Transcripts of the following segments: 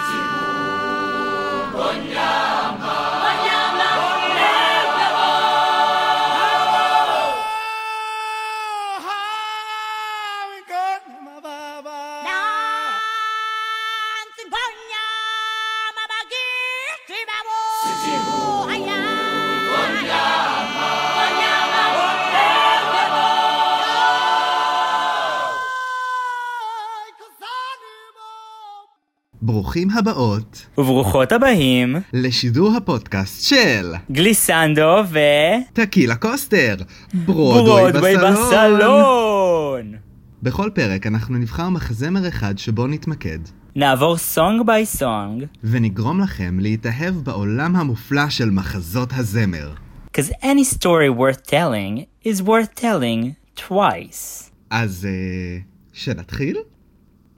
Thank you. ברוכים הבאות וברוכות הבאים, לשידור הפודקאסט של גליסנדו ו... טקילה קוסטר, ברודווי ברודווי בסלון. בסלון. בכל פרק אנחנו נבחר מחזמר אחד שבו נתמקד, נעבור song by song, ונגרום לכם להתאהב בעולם המופלא של מחזות הזמר. cause any story worth telling is worth telling twice. אז אה... שנתחיל?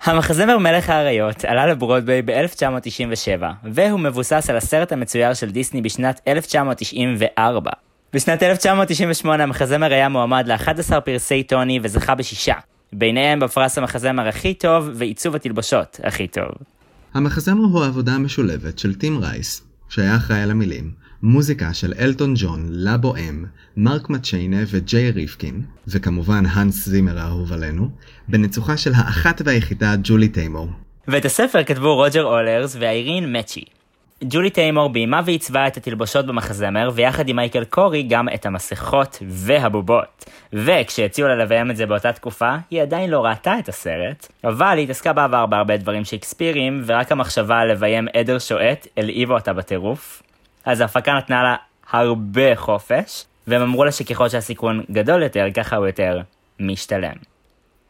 המחזמר מלך האריות עלה לברודווי ב-1997, והוא מבוסס על הסרט המצויר של דיסני בשנת 1994. בשנת 1998 המחזמר היה מועמד ל-11 פרסי טוני וזכה בשישה, ביניהם בפרס המחזמר הכי טוב ועיצוב התלבשות הכי טוב. המחזמר הוא העבודה המשולבת של טים רייס, שהיה אחראי על המילים, מוזיקה של אלטון ג'ון, לבו-אם, מרק מצ'יינה וג'יי ריפקין, וכמובן האנס זימר האהוב עלינו, בניצוחה של האחת והיחידה ג'ולי טיימור. ואת הספר כתבו רוג'ר אולרס ואיירין מצ'י. ג'ולי טיימור ביימה ועיצבה את התלבושות במחזמר, ויחד עם מייקל קורי גם את המסכות והבובות. וכשהציעו לה לביים את זה באותה תקופה, היא עדיין לא ראתה את הסרט, אבל היא התעסקה בעבר בהרבה דברים שייקספיריים, ורק המחשבה לביים עדר שועט הלהיבה אותה בטירוף. אז ההפקה נתנה לה הרבה חופש, והם אמרו לה שככל שהסיכון גדול יותר, ככה הוא יותר משתלם.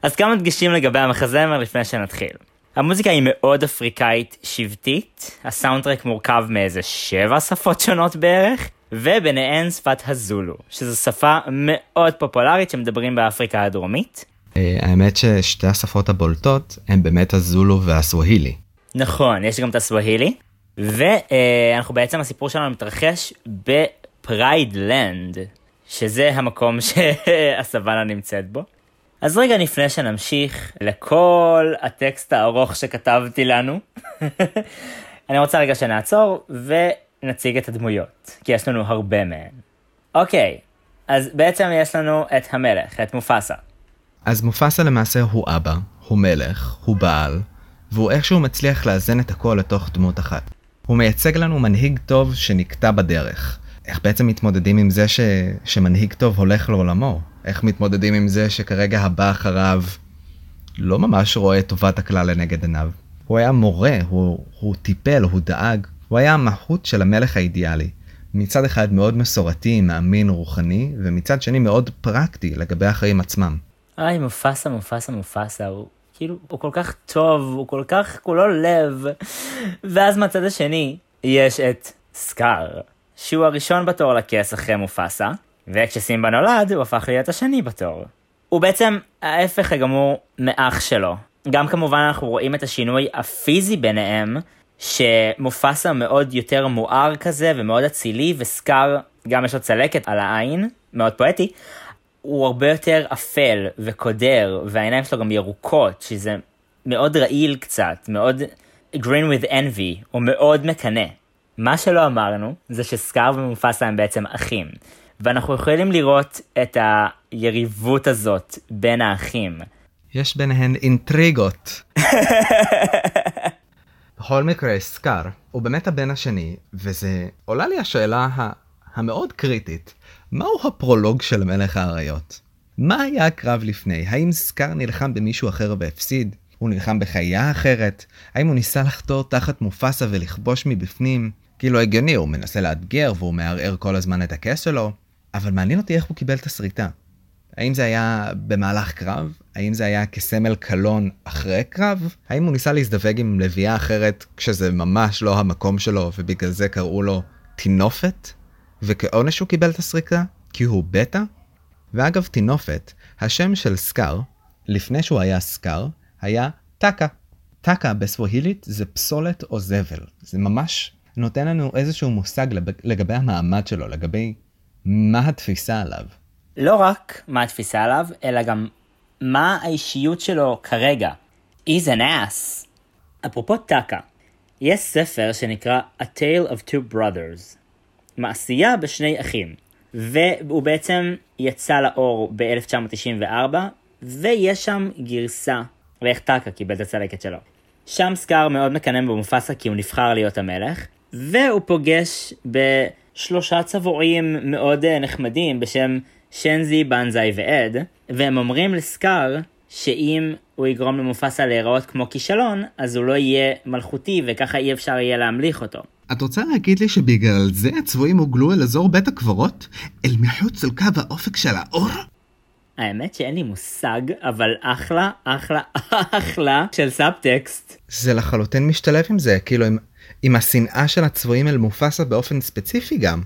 אז כמה דגשים לגבי המחזמר לפני שנתחיל. המוזיקה היא מאוד אפריקאית שבטית, הסאונדטרק מורכב מאיזה שבע שפות שונות בערך, וביניהן שפת הזולו, שזו שפה מאוד פופולרית שמדברים באפריקה הדרומית. אה, האמת ששתי השפות הבולטות הן באמת הזולו והסווהילי. נכון, יש גם את הסווהילי, ואנחנו בעצם, הסיפור שלנו מתרחש בפרייד לנד, שזה המקום שהסוואנה נמצאת בו. אז רגע לפני שנמשיך לכל הטקסט הארוך שכתבתי לנו, אני רוצה רגע שנעצור ונציג את הדמויות, כי יש לנו הרבה מהן. אוקיי, אז בעצם יש לנו את המלך, את מופסה. אז מופסה למעשה הוא אבא, הוא מלך, הוא בעל, והוא איכשהו מצליח לאזן את הכל לתוך דמות אחת. הוא מייצג לנו מנהיג טוב שנקטע בדרך. איך בעצם מתמודדים עם זה ש... שמנהיג טוב הולך לעולמו? איך מתמודדים עם זה שכרגע הבא אחריו לא ממש רואה טובת הכלל לנגד עיניו? הוא היה מורה, הוא, הוא טיפל, הוא דאג, הוא היה המהות של המלך האידיאלי. מצד אחד מאוד מסורתי, מאמין, רוחני, ומצד שני מאוד פרקטי לגבי החיים עצמם. אוי, מופסה, מופסה, מופסה, הוא כאילו, הוא כל כך טוב, הוא כל כך כולו לב. ואז מהצד השני, יש את סקאר, שהוא הראשון בתור לכס אחרי מופסה, וכשסימבה נולד, הוא הפך להיות השני בתור. הוא בעצם ההפך הגמור מאח שלו. גם כמובן אנחנו רואים את השינוי הפיזי ביניהם, שמופסה מאוד יותר מואר כזה ומאוד אצילי, וסקאר גם יש לו צלקת על העין, מאוד פואטי, הוא הרבה יותר אפל וקודר, והעיניים שלו גם ירוקות, שזה מאוד רעיל קצת, מאוד green with envy, הוא מאוד מקנא. מה שלא אמרנו, זה שסקאר ומופסה הם בעצם אחים. ואנחנו יכולים לראות את היריבות הזאת בין האחים. יש ביניהן אינטריגות. בכל מקרה, סקאר הוא באמת הבן השני, וזה עולה לי השאלה ה- המאוד קריטית, מהו הפרולוג של מלך האריות? מה היה הקרב לפני? האם סקאר נלחם במישהו אחר והפסיד? הוא נלחם בחיה אחרת? האם הוא ניסה לחתור תחת מופסה ולכבוש מבפנים? כאילו הגיוני, הוא מנסה לאתגר והוא מערער כל הזמן את הכס שלו, אבל מעניין אותי איך הוא קיבל את השריטה. האם זה היה במהלך קרב? האם זה היה כסמל קלון אחרי קרב? האם הוא ניסה להזדווג עם לביאה אחרת כשזה ממש לא המקום שלו ובגלל זה קראו לו טינופת? וכעונש הוא קיבל את הסריקה? כי הוא בטא? ואגב טינופת, השם של סקאר, לפני שהוא היה סקאר, היה טאקה. טאקה בסווהילית זה פסולת או זבל. זה ממש נותן לנו איזשהו מושג לגבי המעמד שלו, לגבי מה התפיסה עליו. לא רק מה התפיסה עליו, אלא גם מה האישיות שלו כרגע. He's an ass. אפרופו טאקה, יש ספר שנקרא A Tale of Two Brothers, מעשייה בשני אחים, והוא בעצם יצא לאור ב-1994, ויש שם גרסה, ואיך טאקה קיבל את הצלקת שלו. שם סקאר מאוד מקנן במופסה כי הוא נבחר להיות המלך, והוא פוגש בשלושה צבועים מאוד אה, נחמדים בשם שנזי, בנזאי ועד, והם אומרים לסקאר שאם הוא יגרום למופסה להיראות כמו כישלון, אז הוא לא יהיה מלכותי וככה אי אפשר יהיה להמליך אותו. את רוצה להגיד לי שבגלל זה הצבועים הוגלו אל אזור בית הקברות? אל מחוץ לקו האופק של האור? האמת שאין לי מושג, אבל אחלה, אחלה, אחלה של סאבטקסט. זה לחלוטין משתלב עם זה, כאילו עם, עם השנאה של הצבועים אל מופסה באופן ספציפי גם.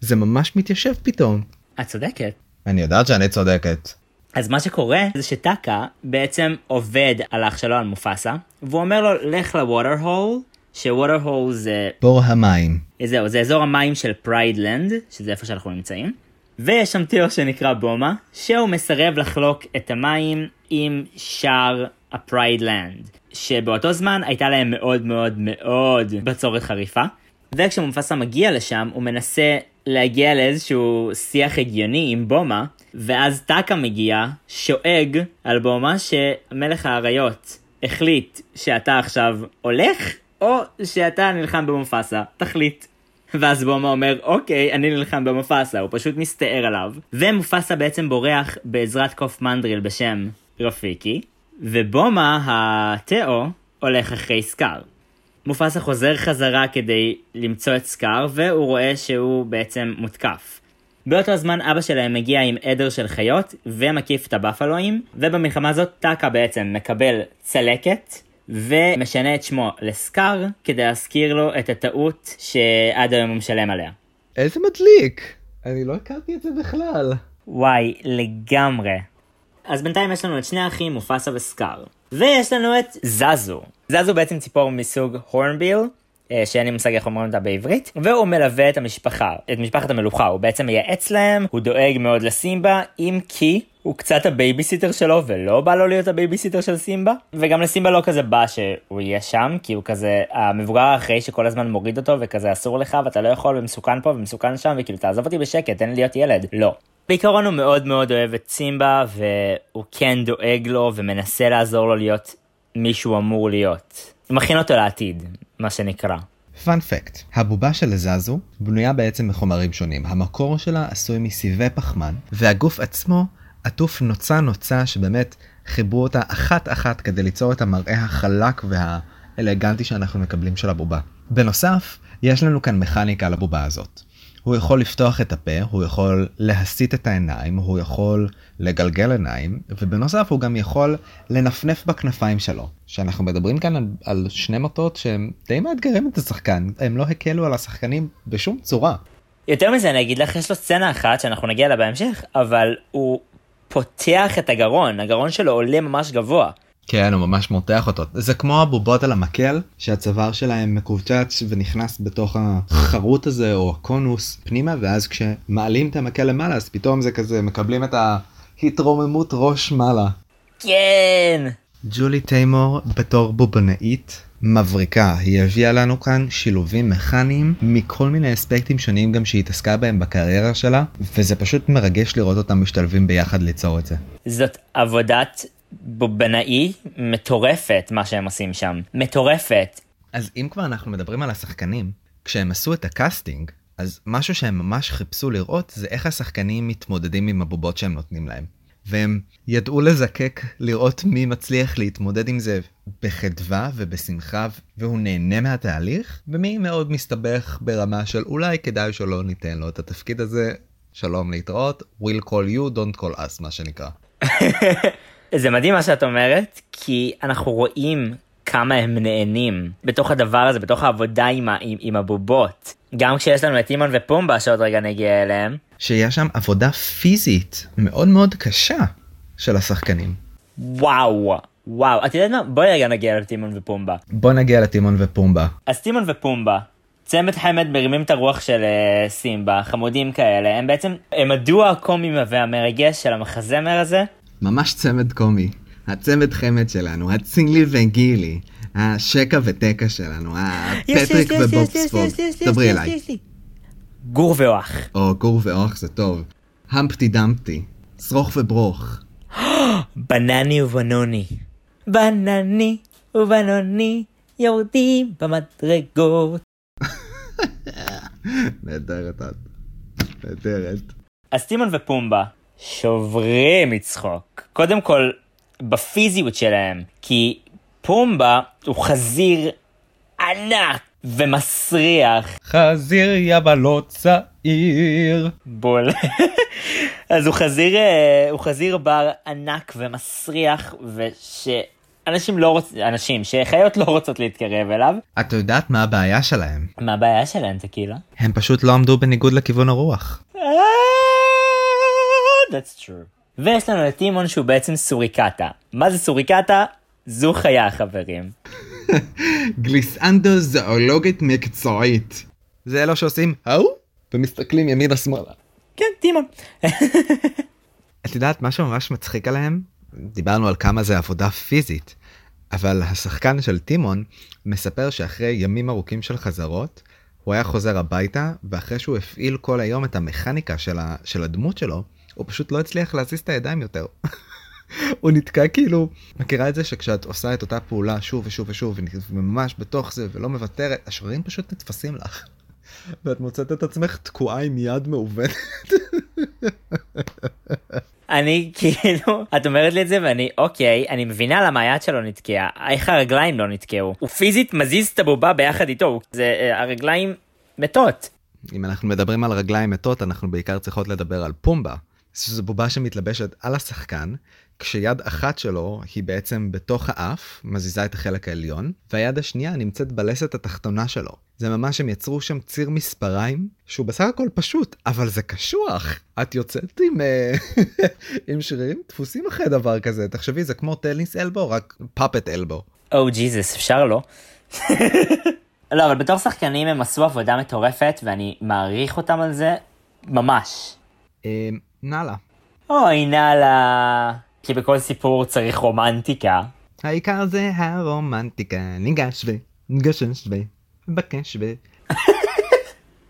זה ממש מתיישב פתאום. את צודקת. אני יודעת שאני צודקת. אז מה שקורה זה שטאקה בעצם עובד על האח שלו על מופסה, והוא אומר לו לך ל water hole, ש water hole זה... בור המים. זהו, זה אזור המים של פריידלנד, שזה איפה שאנחנו נמצאים. ויש שם תאו שנקרא בומה, שהוא מסרב לחלוק את המים עם שאר הפריידלנד, שבאותו זמן הייתה להם מאוד מאוד מאוד בצורת חריפה. וכשמופסה מגיע לשם, הוא מנסה להגיע לאיזשהו שיח הגיוני עם בומה, ואז טאקה מגיע, שואג על בומה שמלך האריות החליט שאתה עכשיו הולך, או שאתה נלחם במופסה, תחליט. ואז בומה אומר, אוקיי, אני נלחם במופסה, הוא פשוט מסתער עליו. ומופסה בעצם בורח בעזרת קוף מנדריל בשם רפיקי, ובומה, התאו, הולך אחרי סקאר. מופסה חוזר חזרה כדי למצוא את סקאר, והוא רואה שהוא בעצם מותקף. באותו זמן אבא שלהם מגיע עם עדר של חיות, ומקיף את הבפלואים, ובמלחמה הזאת טאקה בעצם מקבל צלקת, ומשנה את שמו לסקאר, כדי להזכיר לו את הטעות שעד היום הוא משלם עליה. איזה מדליק! אני לא הכרתי את זה בכלל. וואי, לגמרי. אז בינתיים יש לנו את שני האחים, מופסה וסקאר. ויש לנו את זזו. זזו בעצם ציפור מסוג hornbill, שאין לי מושג איך אומרים אותה בעברית, והוא מלווה את המשפחה, את משפחת המלוכה, הוא בעצם מייעץ להם, הוא דואג מאוד לסימבה, אם כי הוא קצת הבייביסיטר שלו ולא בא לו להיות הבייביסיטר של סימבה, וגם לסימבה לא כזה בא שהוא יהיה שם, כי הוא כזה המבוגר האחראי שכל הזמן מוריד אותו וכזה אסור לך ואתה לא יכול ומסוכן פה ומסוכן שם וכאילו תעזוב אותי בשקט, תן לי להיות ילד, לא. בעיקרון הוא מאוד מאוד אוהב את סימבה והוא כן דואג לו ומנסה לעזור לו להיות מי שהוא אמור להיות. הוא מכין אותו לעתיד, מה שנקרא. פאנפקט, הבובה של זזו בנויה בעצם מחומרים שונים. המקור שלה עשוי מסיבי פחמן, והגוף עצמו עטוף נוצה נוצה שבאמת חיברו אותה אחת אחת כדי ליצור את המראה החלק והאלגנטי שאנחנו מקבלים של הבובה. בנוסף, יש לנו כאן מכניקה לבובה הזאת. הוא יכול לפתוח את הפה, הוא יכול להסיט את העיניים, הוא יכול לגלגל עיניים, ובנוסף הוא גם יכול לנפנף בכנפיים שלו. שאנחנו מדברים כאן על, על שני מטות שהם די מאתגרים את השחקן, הם לא הקלו על השחקנים בשום צורה. יותר מזה אני אגיד לך, יש לו סצנה אחת שאנחנו נגיע אליה בהמשך, אבל הוא פותח את הגרון, הגרון שלו עולה ממש גבוה. כן, הוא ממש מותח אותו. זה כמו הבובות על המקל, שהצוואר שלהם מקוצץ ונכנס בתוך החרוט הזה או הקונוס פנימה, ואז כשמעלים את המקל למעלה, אז פתאום זה כזה, מקבלים את ההתרוממות ראש מעלה. כן! ג'ולי טיימור בתור בובנאית מבריקה, היא הביאה לנו כאן שילובים מכניים מכל מיני אספקטים שונים גם שהיא התעסקה בהם בקריירה שלה, וזה פשוט מרגש לראות אותם משתלבים ביחד ליצור את זה. זאת עבודת בובנאי מטורפת מה שהם עושים שם. מטורפת. אז אם כבר אנחנו מדברים על השחקנים, כשהם עשו את הקאסטינג, אז משהו שהם ממש חיפשו לראות זה איך השחקנים מתמודדים עם הבובות שהם נותנים להם. והם ידעו לזקק לראות מי מצליח להתמודד עם זה בחדווה ובשמחה והוא נהנה מהתהליך ומי מאוד מסתבך ברמה של אולי כדאי שלא ניתן לו את התפקיד הזה שלום להתראות we'll call you don't call us מה שנקרא. זה מדהים מה שאת אומרת כי אנחנו רואים כמה הם נהנים בתוך הדבר הזה בתוך העבודה עם, ה, עם, עם הבובות גם כשיש לנו את טימון ופומבה שעוד רגע נגיע אליהם. שיש שם עבודה פיזית מאוד מאוד קשה של השחקנים. וואו וואו את יודעת מה בואי רגע נגיע לטימון ופומבה. בוא נגיע לטימון ופומבה. אז טימון ופומבה צמד חמד מרימים את הרוח של uh, סימבה חמודים כאלה הם בעצם הם הדו הקומי והמרגש של המחזמר הזה. ממש צמד קומי. הצמד חמד שלנו, הצילי וגילי, השקע ותקע שלנו, הפטריק ובובספוג. דברי אליי. גור ואוח. או גור ואוח זה טוב. המפטי דמפטי, שרוך וברוך. בנני ובנוני. בנני ובנוני יורדים במדרגות. נהדרת את. נהדרת. אז טימון ופומבה שוברים מצחוק. קודם כל, בפיזיות שלהם, כי פומבה הוא חזיר ענק ומסריח. חזיר יבלות צעיר. בול. אז הוא חזיר, אה, הוא חזיר בר ענק ומסריח, ושאנשים לא רוצים, אנשים, שחיות לא רוצות להתקרב אליו. את יודעת מה הבעיה שלהם? מה הבעיה שלהם, טקילה? הם פשוט לא עמדו בניגוד לכיוון הרוח. That's true. ויש לנו את טימון שהוא בעצם סוריקטה. מה זה סוריקטה? זו חיה חברים. גליסנדו זואולוגית מקצועית. זה אלו שעושים ההוא ומסתכלים ימינה שמאלה. כן, טימון. את יודעת משהו ממש מצחיק עליהם? דיברנו על כמה זה עבודה פיזית, אבל השחקן של טימון מספר שאחרי ימים ארוכים של חזרות, הוא היה חוזר הביתה, ואחרי שהוא הפעיל כל היום את המכניקה של, ה, של הדמות שלו, הוא פשוט לא הצליח להזיז את הידיים יותר. הוא נתקע כאילו, מכירה את זה שכשאת עושה את אותה פעולה שוב ושוב ושוב, וממש בתוך זה ולא מוותרת, השרירים פשוט נתפסים לך. ואת מוצאת את עצמך תקועה עם יד מעוותת. אני כאילו, את אומרת לי את זה ואני, אוקיי, אני מבינה למה היד שלו נתקעה, איך הרגליים לא נתקעו. הוא פיזית מזיז את הבובה ביחד איתו, זה, אה, הרגליים מתות. אם אנחנו מדברים על רגליים מתות, אנחנו בעיקר צריכות לדבר על פומבה. שזו בובה שמתלבשת על השחקן, כשיד אחת שלו היא בעצם בתוך האף, מזיזה את החלק העליון, והיד השנייה נמצאת בלסת התחתונה שלו. זה ממש, הם יצרו שם ציר מספריים, שהוא בסך הכל פשוט, אבל זה קשוח. את יוצאת עם, אה, עם שרירים דפוסים אחרי דבר כזה, תחשבי, זה כמו טניס אלבו, רק פאפט אלבו. או ג'יזוס, אפשר לא? לא, אבל בתור שחקנים הם עשו עבודה מטורפת, ואני מעריך אותם על זה, ממש. נאללה. אוי, נאללה. כי בכל סיפור צריך רומנטיקה. העיקר זה הרומנטיקה, ניגש ו... ניגשש ו... מבקש ו...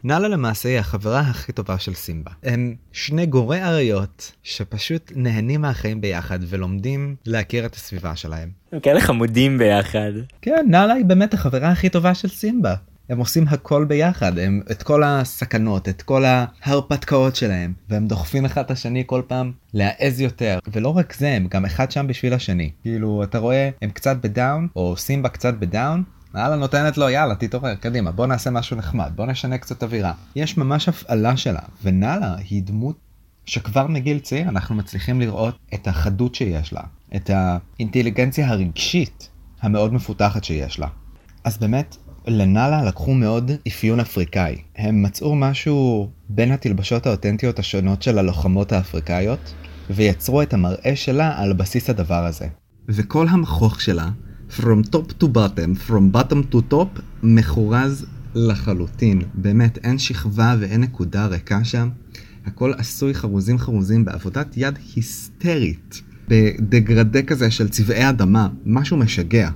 נאלה למעשה היא החברה הכי טובה של סימבה. הם שני גורי אריות שפשוט נהנים מהחיים ביחד ולומדים להכיר את הסביבה שלהם. הם כאלה חמודים ביחד. כן, נאלה היא באמת החברה הכי טובה של סימבה. הם עושים הכל ביחד, הם את כל הסכנות, את כל ההרפתקאות שלהם, והם דוחפים אחד את השני כל פעם להעז יותר. ולא רק זה, הם גם אחד שם בשביל השני. כאילו, אתה רואה, הם קצת בדאון, או סימבה קצת בדאון, נאללה נותנת לו יאללה תתעורר קדימה בוא נעשה משהו נחמד בוא נשנה קצת אווירה. יש ממש הפעלה שלה ונאלה היא דמות שכבר מגיל צעיר אנחנו מצליחים לראות את החדות שיש לה את האינטליגנציה הרגשית המאוד מפותחת שיש לה. אז באמת לנאלה לקחו מאוד אפיון אפריקאי. הם מצאו משהו בין התלבשות האותנטיות השונות של הלוחמות האפריקאיות, ויצרו את המראה שלה על בסיס הדבר הזה. וכל המכוך שלה, From top to bottom, From bottom to top, מחורז לחלוטין. באמת, אין שכבה ואין נקודה ריקה שם. הכל עשוי חרוזים חרוזים בעבודת יד היסטרית. בדגרדה כזה של צבעי אדמה, משהו משגע.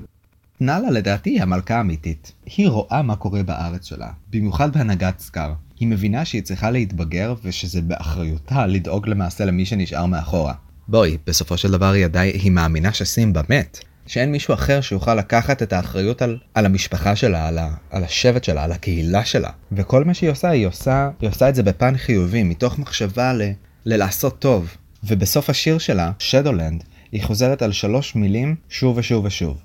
נאלה לדעתי היא המלכה האמיתית. היא רואה מה קורה בארץ שלה, במיוחד בהנהגת סקאר. היא מבינה שהיא צריכה להתבגר ושזה באחריותה לדאוג למעשה למי שנשאר מאחורה. בואי, בסופו של דבר היא עדיין, היא מאמינה שסימבה מת. שאין מישהו אחר שיוכל לקחת את האחריות על, על המשפחה שלה, על, ה, על השבט שלה, על הקהילה שלה. וכל מה שהיא עושה, היא עושה, היא עושה את זה בפן חיובי, מתוך מחשבה ל, ללעשות טוב. ובסוף השיר שלה, שדולנד, היא חוזרת על שלוש מילים שוב ושוב ושוב.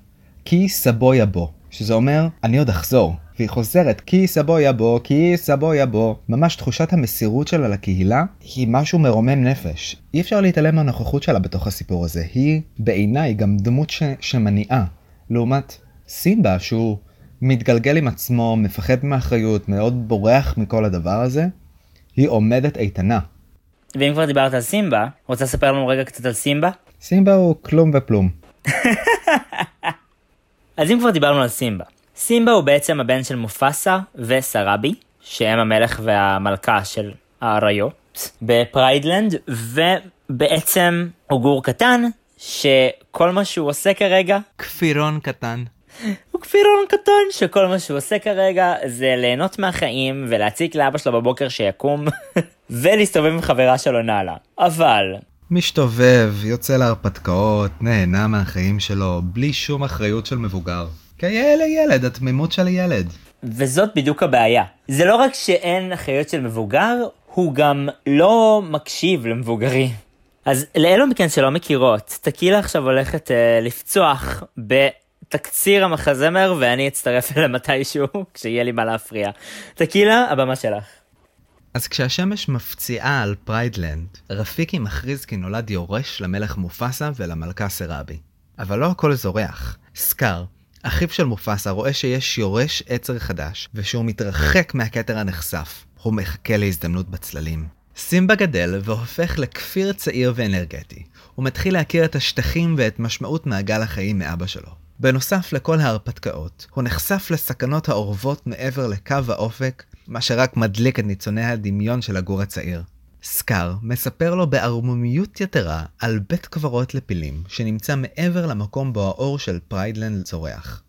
כי סבו יבוא, שזה אומר אני עוד אחזור. והיא חוזרת כי סבו יבוא, כי סבו יבוא. ממש תחושת המסירות שלה לקהילה היא משהו מרומם נפש. אי אפשר להתעלם מהנוכחות שלה בתוך הסיפור הזה. היא בעיניי גם דמות ש... שמניעה. לעומת סימבה שהוא מתגלגל עם עצמו, מפחד מאחריות, מאוד בורח מכל הדבר הזה, היא עומדת איתנה. ואם כבר דיברת על סימבה, רוצה לספר לנו רגע קצת על סימבה? סימבה הוא כלום וכלום. אז אם כבר דיברנו על סימבה, סימבה הוא בעצם הבן של מופסה וסראבי, שהם המלך והמלכה של האריות, בפריידלנד, ובעצם הוא גור קטן, שכל מה שהוא עושה כרגע כפירון קטן. הוא כפירון קטן שכל מה שהוא עושה כרגע זה ליהנות מהחיים ולהציק לאבא שלו בבוקר שיקום ולהסתובב עם חברה שלו נעלה. אבל משתובב, יוצא להרפתקאות, נהנה מהחיים שלו, בלי שום אחריות של מבוגר. כילד ילד, התמימות של ילד. וזאת בדיוק הבעיה. זה לא רק שאין אחריות של מבוגר, הוא גם לא מקשיב למבוגרים. אז לאלו מכן שלא מכירות, טקילה עכשיו הולכת אה, לפצוח בתקציר המחזמר ואני אצטרף אליה מתישהו כשיהיה לי מה להפריע. טקילה, הבמה שלך. אז כשהשמש מפציעה על פריידלנד, רפיקי מכריז כי נולד יורש למלך מופסה ולמלכה סראבי. אבל לא הכל זורח. סקאר, אחיו של מופסה, רואה שיש יורש עצר חדש, ושהוא מתרחק מהכתר הנחשק. הוא מחכה להזדמנות בצללים. סימבה גדל והופך לכפיר צעיר ואנרגטי. הוא מתחיל להכיר את השטחים ואת משמעות מעגל החיים מאבא שלו. בנוסף לכל ההרפתקאות, הוא נחשף לסכנות האורבות מעבר לקו האופק, מה שרק מדליק את ניצוצי הדמיון של הגור הצעיר. סקאר מספר לו בערמומיות יתרה על בית קברות לפילים שנמצא מעבר למקום בו האור של פריידלנד זורח.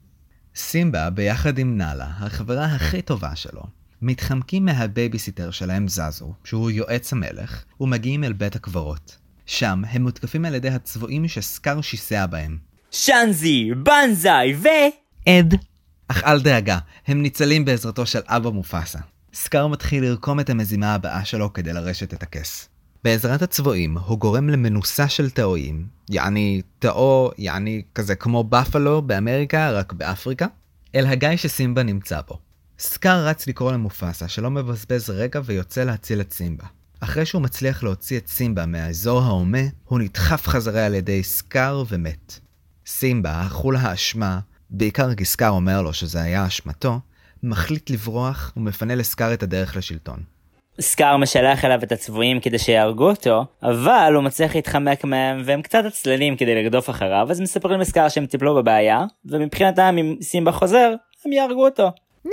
סימבה, ביחד עם נאלה, החברה הכי טובה שלו, מתחמקים מהבייביסיטר שלהם זזו, שהוא יועץ המלך, ומגיעים אל בית הקברות. שם הם מותקפים על ידי הצבועים שסקאר שיסע בהם. שאנזי, בנזאי ו... עד. אך אל דאגה, הם ניצלים בעזרתו של אבא מופסה. סקאר מתחיל לרקום את המזימה הבאה שלו כדי לרשת את הכס. בעזרת הצבועים, הוא גורם למנוסה של תאואים, יעני תאו, יעני כזה כמו בפלו באמריקה, רק באפריקה, אל הגיא שסימבה נמצא בו. סקאר רץ לקרוא למופסה, שלא מבזבז רגע ויוצא להציל את סימבה. אחרי שהוא מצליח להוציא את סימבה מהאזור ההומה, הוא נדחף חזרה על ידי סקאר ומת. סימבה, אכול האשמה, בעיקר כי סקאר אומר לו שזה היה אשמתו, מחליט לברוח ומפנה לסקאר את הדרך לשלטון. סקאר משלח אליו את הצבועים כדי שיהרגו אותו, אבל הוא מצליח להתחמק מהם והם קצת עצלנים כדי לרדוף אחריו, אז מספרים לסקאר שהם טיפלו בבעיה, ומבחינתם אם סימבה חוזר, הם יהרגו אותו.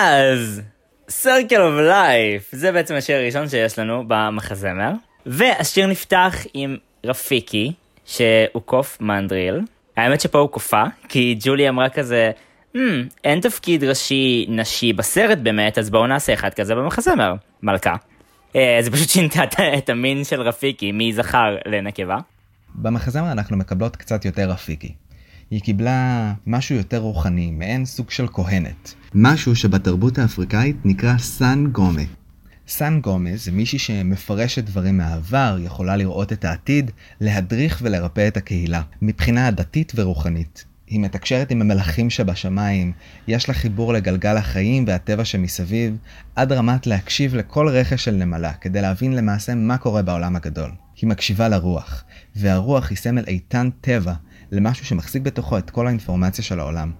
אז, Circle of Life, זה בעצם השיר הראשון שיש לנו במחזמר. והשיר נפתח עם רפיקי, שהוא קוף מנדריל. האמת שפה הוא קופה, כי ג'ולי אמרה כזה, hmm, אין תפקיד ראשי נשי בסרט באמת, אז בואו נעשה אחד כזה במחזמר, מלכה. אה, זה פשוט שינתה את- המין של רפיקי מזכר לנקבה. במחזמר אנחנו מקבלות קצת יותר רפיקי. היא קיבלה משהו יותר רוחני, מעין סוג של כהנת. משהו שבתרבות האפריקאית נקרא סן גומה. סן גומה זה מישהי שמפרשת דברים מהעבר, יכולה לראות את העתיד, להדריך ולרפא את הקהילה, מבחינה דתית ורוחנית. היא מתקשרת עם המלאכים שבשמיים, יש לה חיבור לגלגל החיים והטבע שמסביב, עד רמת להקשיב לכל רכש של נמלה, כדי להבין למעשה מה קורה בעולם הגדול. היא מקשיבה לרוח, והרוח היא סמל איתן טבע, למשהו שמחזיק בתוכו את כל האינפורמציה של העולם.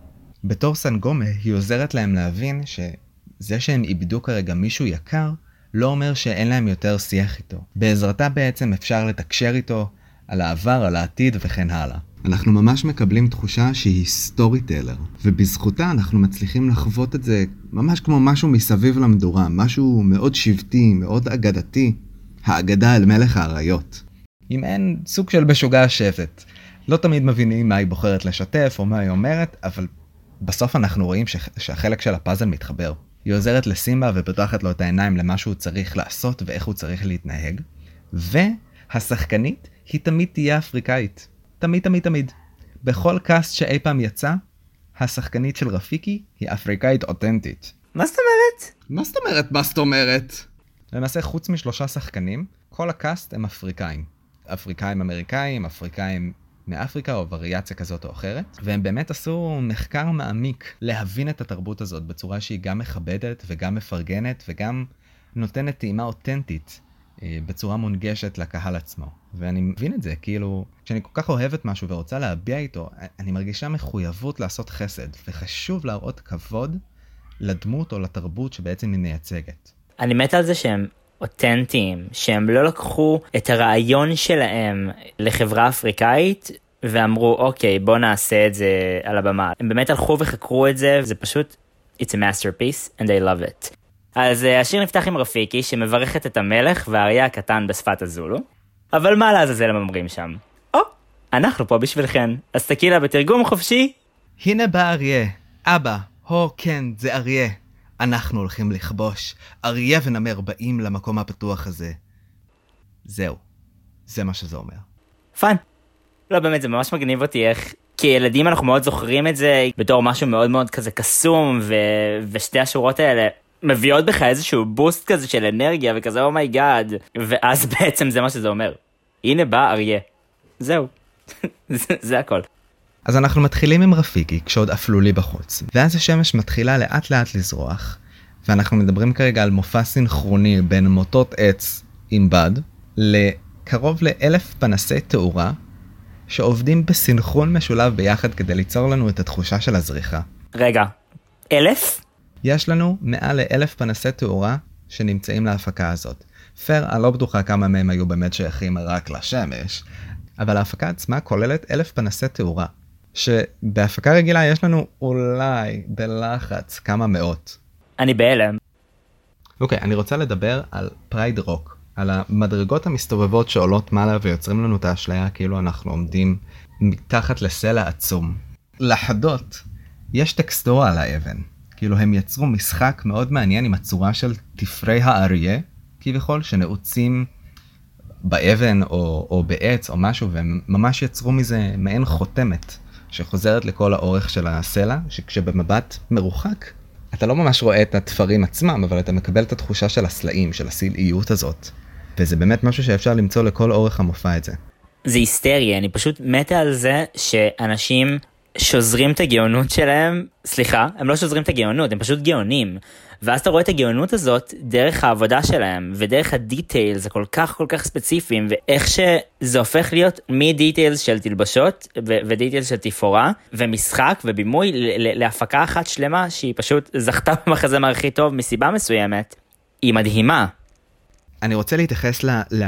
בתור סנגומה, היא עוזרת להם להבין שזה שהם איבדו כרגע מישהו יקר, לא אומר שאין להם יותר שיח איתו. בעזרתה בעצם אפשר לתקשר איתו על העבר, על העתיד וכן הלאה. אנחנו ממש מקבלים תחושה שהיא סטורי טלר, ובזכותה אנחנו מצליחים לחוות את זה ממש כמו משהו מסביב למדורה, משהו מאוד שבטי, מאוד אגדתי, האגדה על מלך האריות. אם אין סוג של בשוגע השבט. לא תמיד מבינים מה היא בוחרת לשתף או מה היא אומרת, אבל בסוף אנחנו רואים ש... שהחלק של הפאזל מתחבר. היא עוזרת לסימבה ופותחת לו את העיניים למה שהוא צריך לעשות ואיך הוא צריך להתנהג. והשחקנית היא תמיד תהיה אפריקאית. תמיד תמיד תמיד. בכל קאסט שאי פעם יצא, השחקנית של רפיקי היא אפריקאית אותנטית. מה זאת אומרת? מה זאת אומרת? מה זאת אומרת? למעשה חוץ משלושה שחקנים, כל הקאסט הם אפריקאים. אפריקאים אמריקאים, אפריקאים מאפריקה או וריאציה כזאת או אחרת, והם באמת עשו מחקר מעמיק להבין את התרבות הזאת בצורה שהיא גם מכבדת וגם מפרגנת וגם נותנת טעימה אותנטית אה, בצורה מונגשת לקהל עצמו. ואני מבין את זה, כאילו, כשאני כל כך אוהבת משהו ורוצה להביע איתו, אני מרגישה מחויבות לעשות חסד, וחשוב להראות כבוד לדמות או לתרבות שבעצם היא מייצגת. אני מת על זה שהם אותנטיים, שהם לא לקחו את הרעיון שלהם לחברה אפריקאית ואמרו אוקיי בוא נעשה את זה על הבמה. הם באמת הלכו וחקרו את זה, זה פשוט It's a masterpiece and I love it. אז uh, השיר נפתח עם רפיקי שמברכת את המלך והאריה הקטן בשפת הזולו. אבל מה לעזאזל הם אומרים שם? או, oh, אנחנו פה בשבילכן. אז תקילה בתרגום חופשי. הנה בא אריה. אבא, הו כן, זה אריה. אנחנו הולכים לכבוש. אריה ונמר באים למקום הפתוח הזה. זהו. זה מה שזה אומר. Fun. לא באמת זה ממש מגניב אותי איך כילדים אנחנו מאוד זוכרים את זה בתור משהו מאוד מאוד כזה קסום ו... ושתי השורות האלה מביאות בך איזשהו בוסט כזה של אנרגיה וכזה oh my god oh ואז בעצם זה מה שזה אומר. הנה בא אריה. זהו. זה, זה הכל. אז אנחנו מתחילים עם רפיקי כשעוד אפלולי בחוץ ואז השמש מתחילה לאט לאט לזרוח ואנחנו מדברים כרגע על מופע סינכרוני בין מוטות עץ עם בד לקרוב לאלף פנסי תאורה שעובדים בסינכרון משולב ביחד כדי ליצור לנו את התחושה של הזריחה. רגע, אלף? יש לנו מעל לאלף פנסי תאורה שנמצאים להפקה הזאת. פייר, אני לא בטוחה כמה מהם היו באמת שייכים רק לשמש, אבל ההפקה עצמה כוללת אלף פנסי תאורה, שבהפקה רגילה יש לנו אולי בלחץ כמה מאות. אני בהלם. אוקיי, okay, אני רוצה לדבר על Pride Rock. על המדרגות המסתובבות שעולות מעלה ויוצרים לנו את האשליה כאילו אנחנו עומדים מתחת לסלע עצום. לחדות יש טקסטורה על האבן. כאילו הם יצרו משחק מאוד מעניין עם הצורה של תפרי האריה, כביכול, שנעוצים באבן או, או בעץ או משהו, והם ממש יצרו מזה מעין חותמת שחוזרת לכל האורך של הסלע, שכשבמבט מרוחק, אתה לא ממש רואה את התפרים עצמם, אבל אתה מקבל את התחושה של הסלעים, של הסלעיות הזאת. וזה באמת משהו שאפשר למצוא לכל אורך המופע את זה. זה היסטריה, אני פשוט מתה על זה שאנשים שוזרים את הגאונות שלהם, סליחה, הם לא שוזרים את הגאונות, הם פשוט גאונים. ואז אתה רואה את הגאונות הזאת דרך העבודה שלהם, ודרך הדיטיילס הכל כך כל כך ספציפיים, ואיך שזה הופך להיות מדיטיילס של תלבשות, ודיטיילס של תפאורה, ומשחק ובימוי להפקה אחת שלמה שהיא פשוט זכתה במחזמר הכי טוב מסיבה מסוימת. היא מדהימה. אני רוצה להתייחס ל, ל,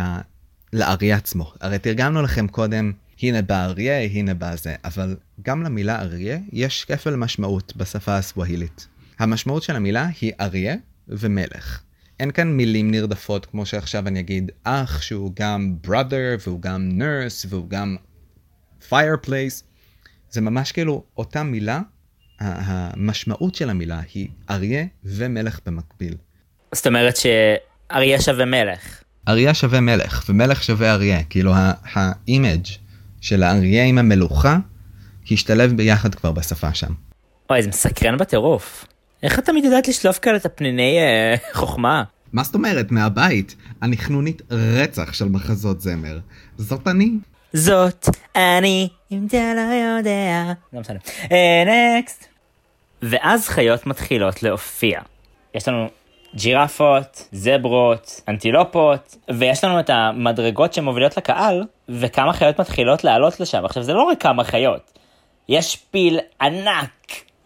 לאריה עצמו. הרי תרגמנו לכם קודם, הנה בא אריה, הנה בא זה, אבל גם למילה אריה יש כפל משמעות בשפה הסווהילית. המשמעות של המילה היא אריה ומלך. אין כאן מילים נרדפות כמו שעכשיו אני אגיד אח שהוא גם brother והוא גם nurse והוא גם fireplace. זה ממש כאילו אותה מילה, המשמעות של המילה היא אריה ומלך במקביל. זאת אומרת ש... אריה שווה מלך. אריה שווה מלך, ומלך שווה אריה. כאילו ה image של האריה עם המלוכה השתלב ביחד כבר בשפה שם. אוי, זה מסקרן בטירוף. איך את תמיד יודעת לשלוף כאלה את הפניני אה, חוכמה? מה זאת אומרת? מהבית. אני חנונית רצח של מחזות זמר. זאת אני. זאת אני, אם אתה לא יודע. לא משנה. next. אה, ואז חיות מתחילות להופיע. יש לנו ג'ירפות, זברות, אנטילופות, ויש לנו את המדרגות שמובילות לקהל, וכמה חיות מתחילות לעלות לשם. עכשיו, זה לא רק כמה חיות, יש פיל ענק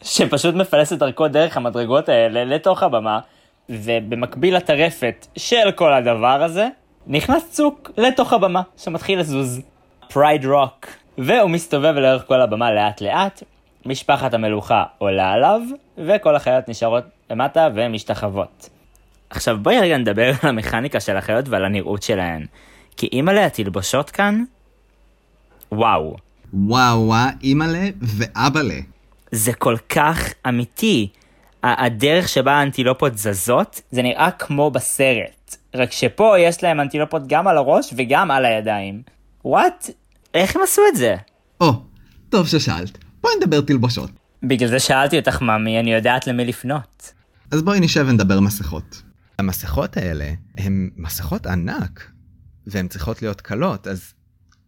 שפשוט מפלס את דרכו דרך המדרגות האלה לתוך הבמה, ובמקביל לטרפת של כל הדבר הזה, נכנס צוק לתוך הבמה שמתחיל לזוז. Pride Rock. והוא מסתובב לאורך כל הבמה לאט לאט, משפחת המלוכה עולה עליו, וכל החיות נשארות למטה ומשתחוות. עכשיו בואי רגע נדבר על המכניקה של החיות ועל הנראות שלהן. כי אימא'לה התלבושות כאן, וואו. וואו וואו, אימא'לה ואבא'לה. זה כל כך אמיתי. הדרך שבה האנטילופות זזות, זה נראה כמו בסרט. רק שפה יש להם אנטילופות גם על הראש וגם על הידיים. וואט? איך הם עשו את זה? או, oh, טוב ששאלת. בואי נדבר תלבושות. בגלל זה שאלתי אותך, ממי, אני יודעת למי לפנות. אז בואי נשב ונדבר מסכות. המסכות האלה הן מסכות ענק, והן צריכות להיות קלות, אז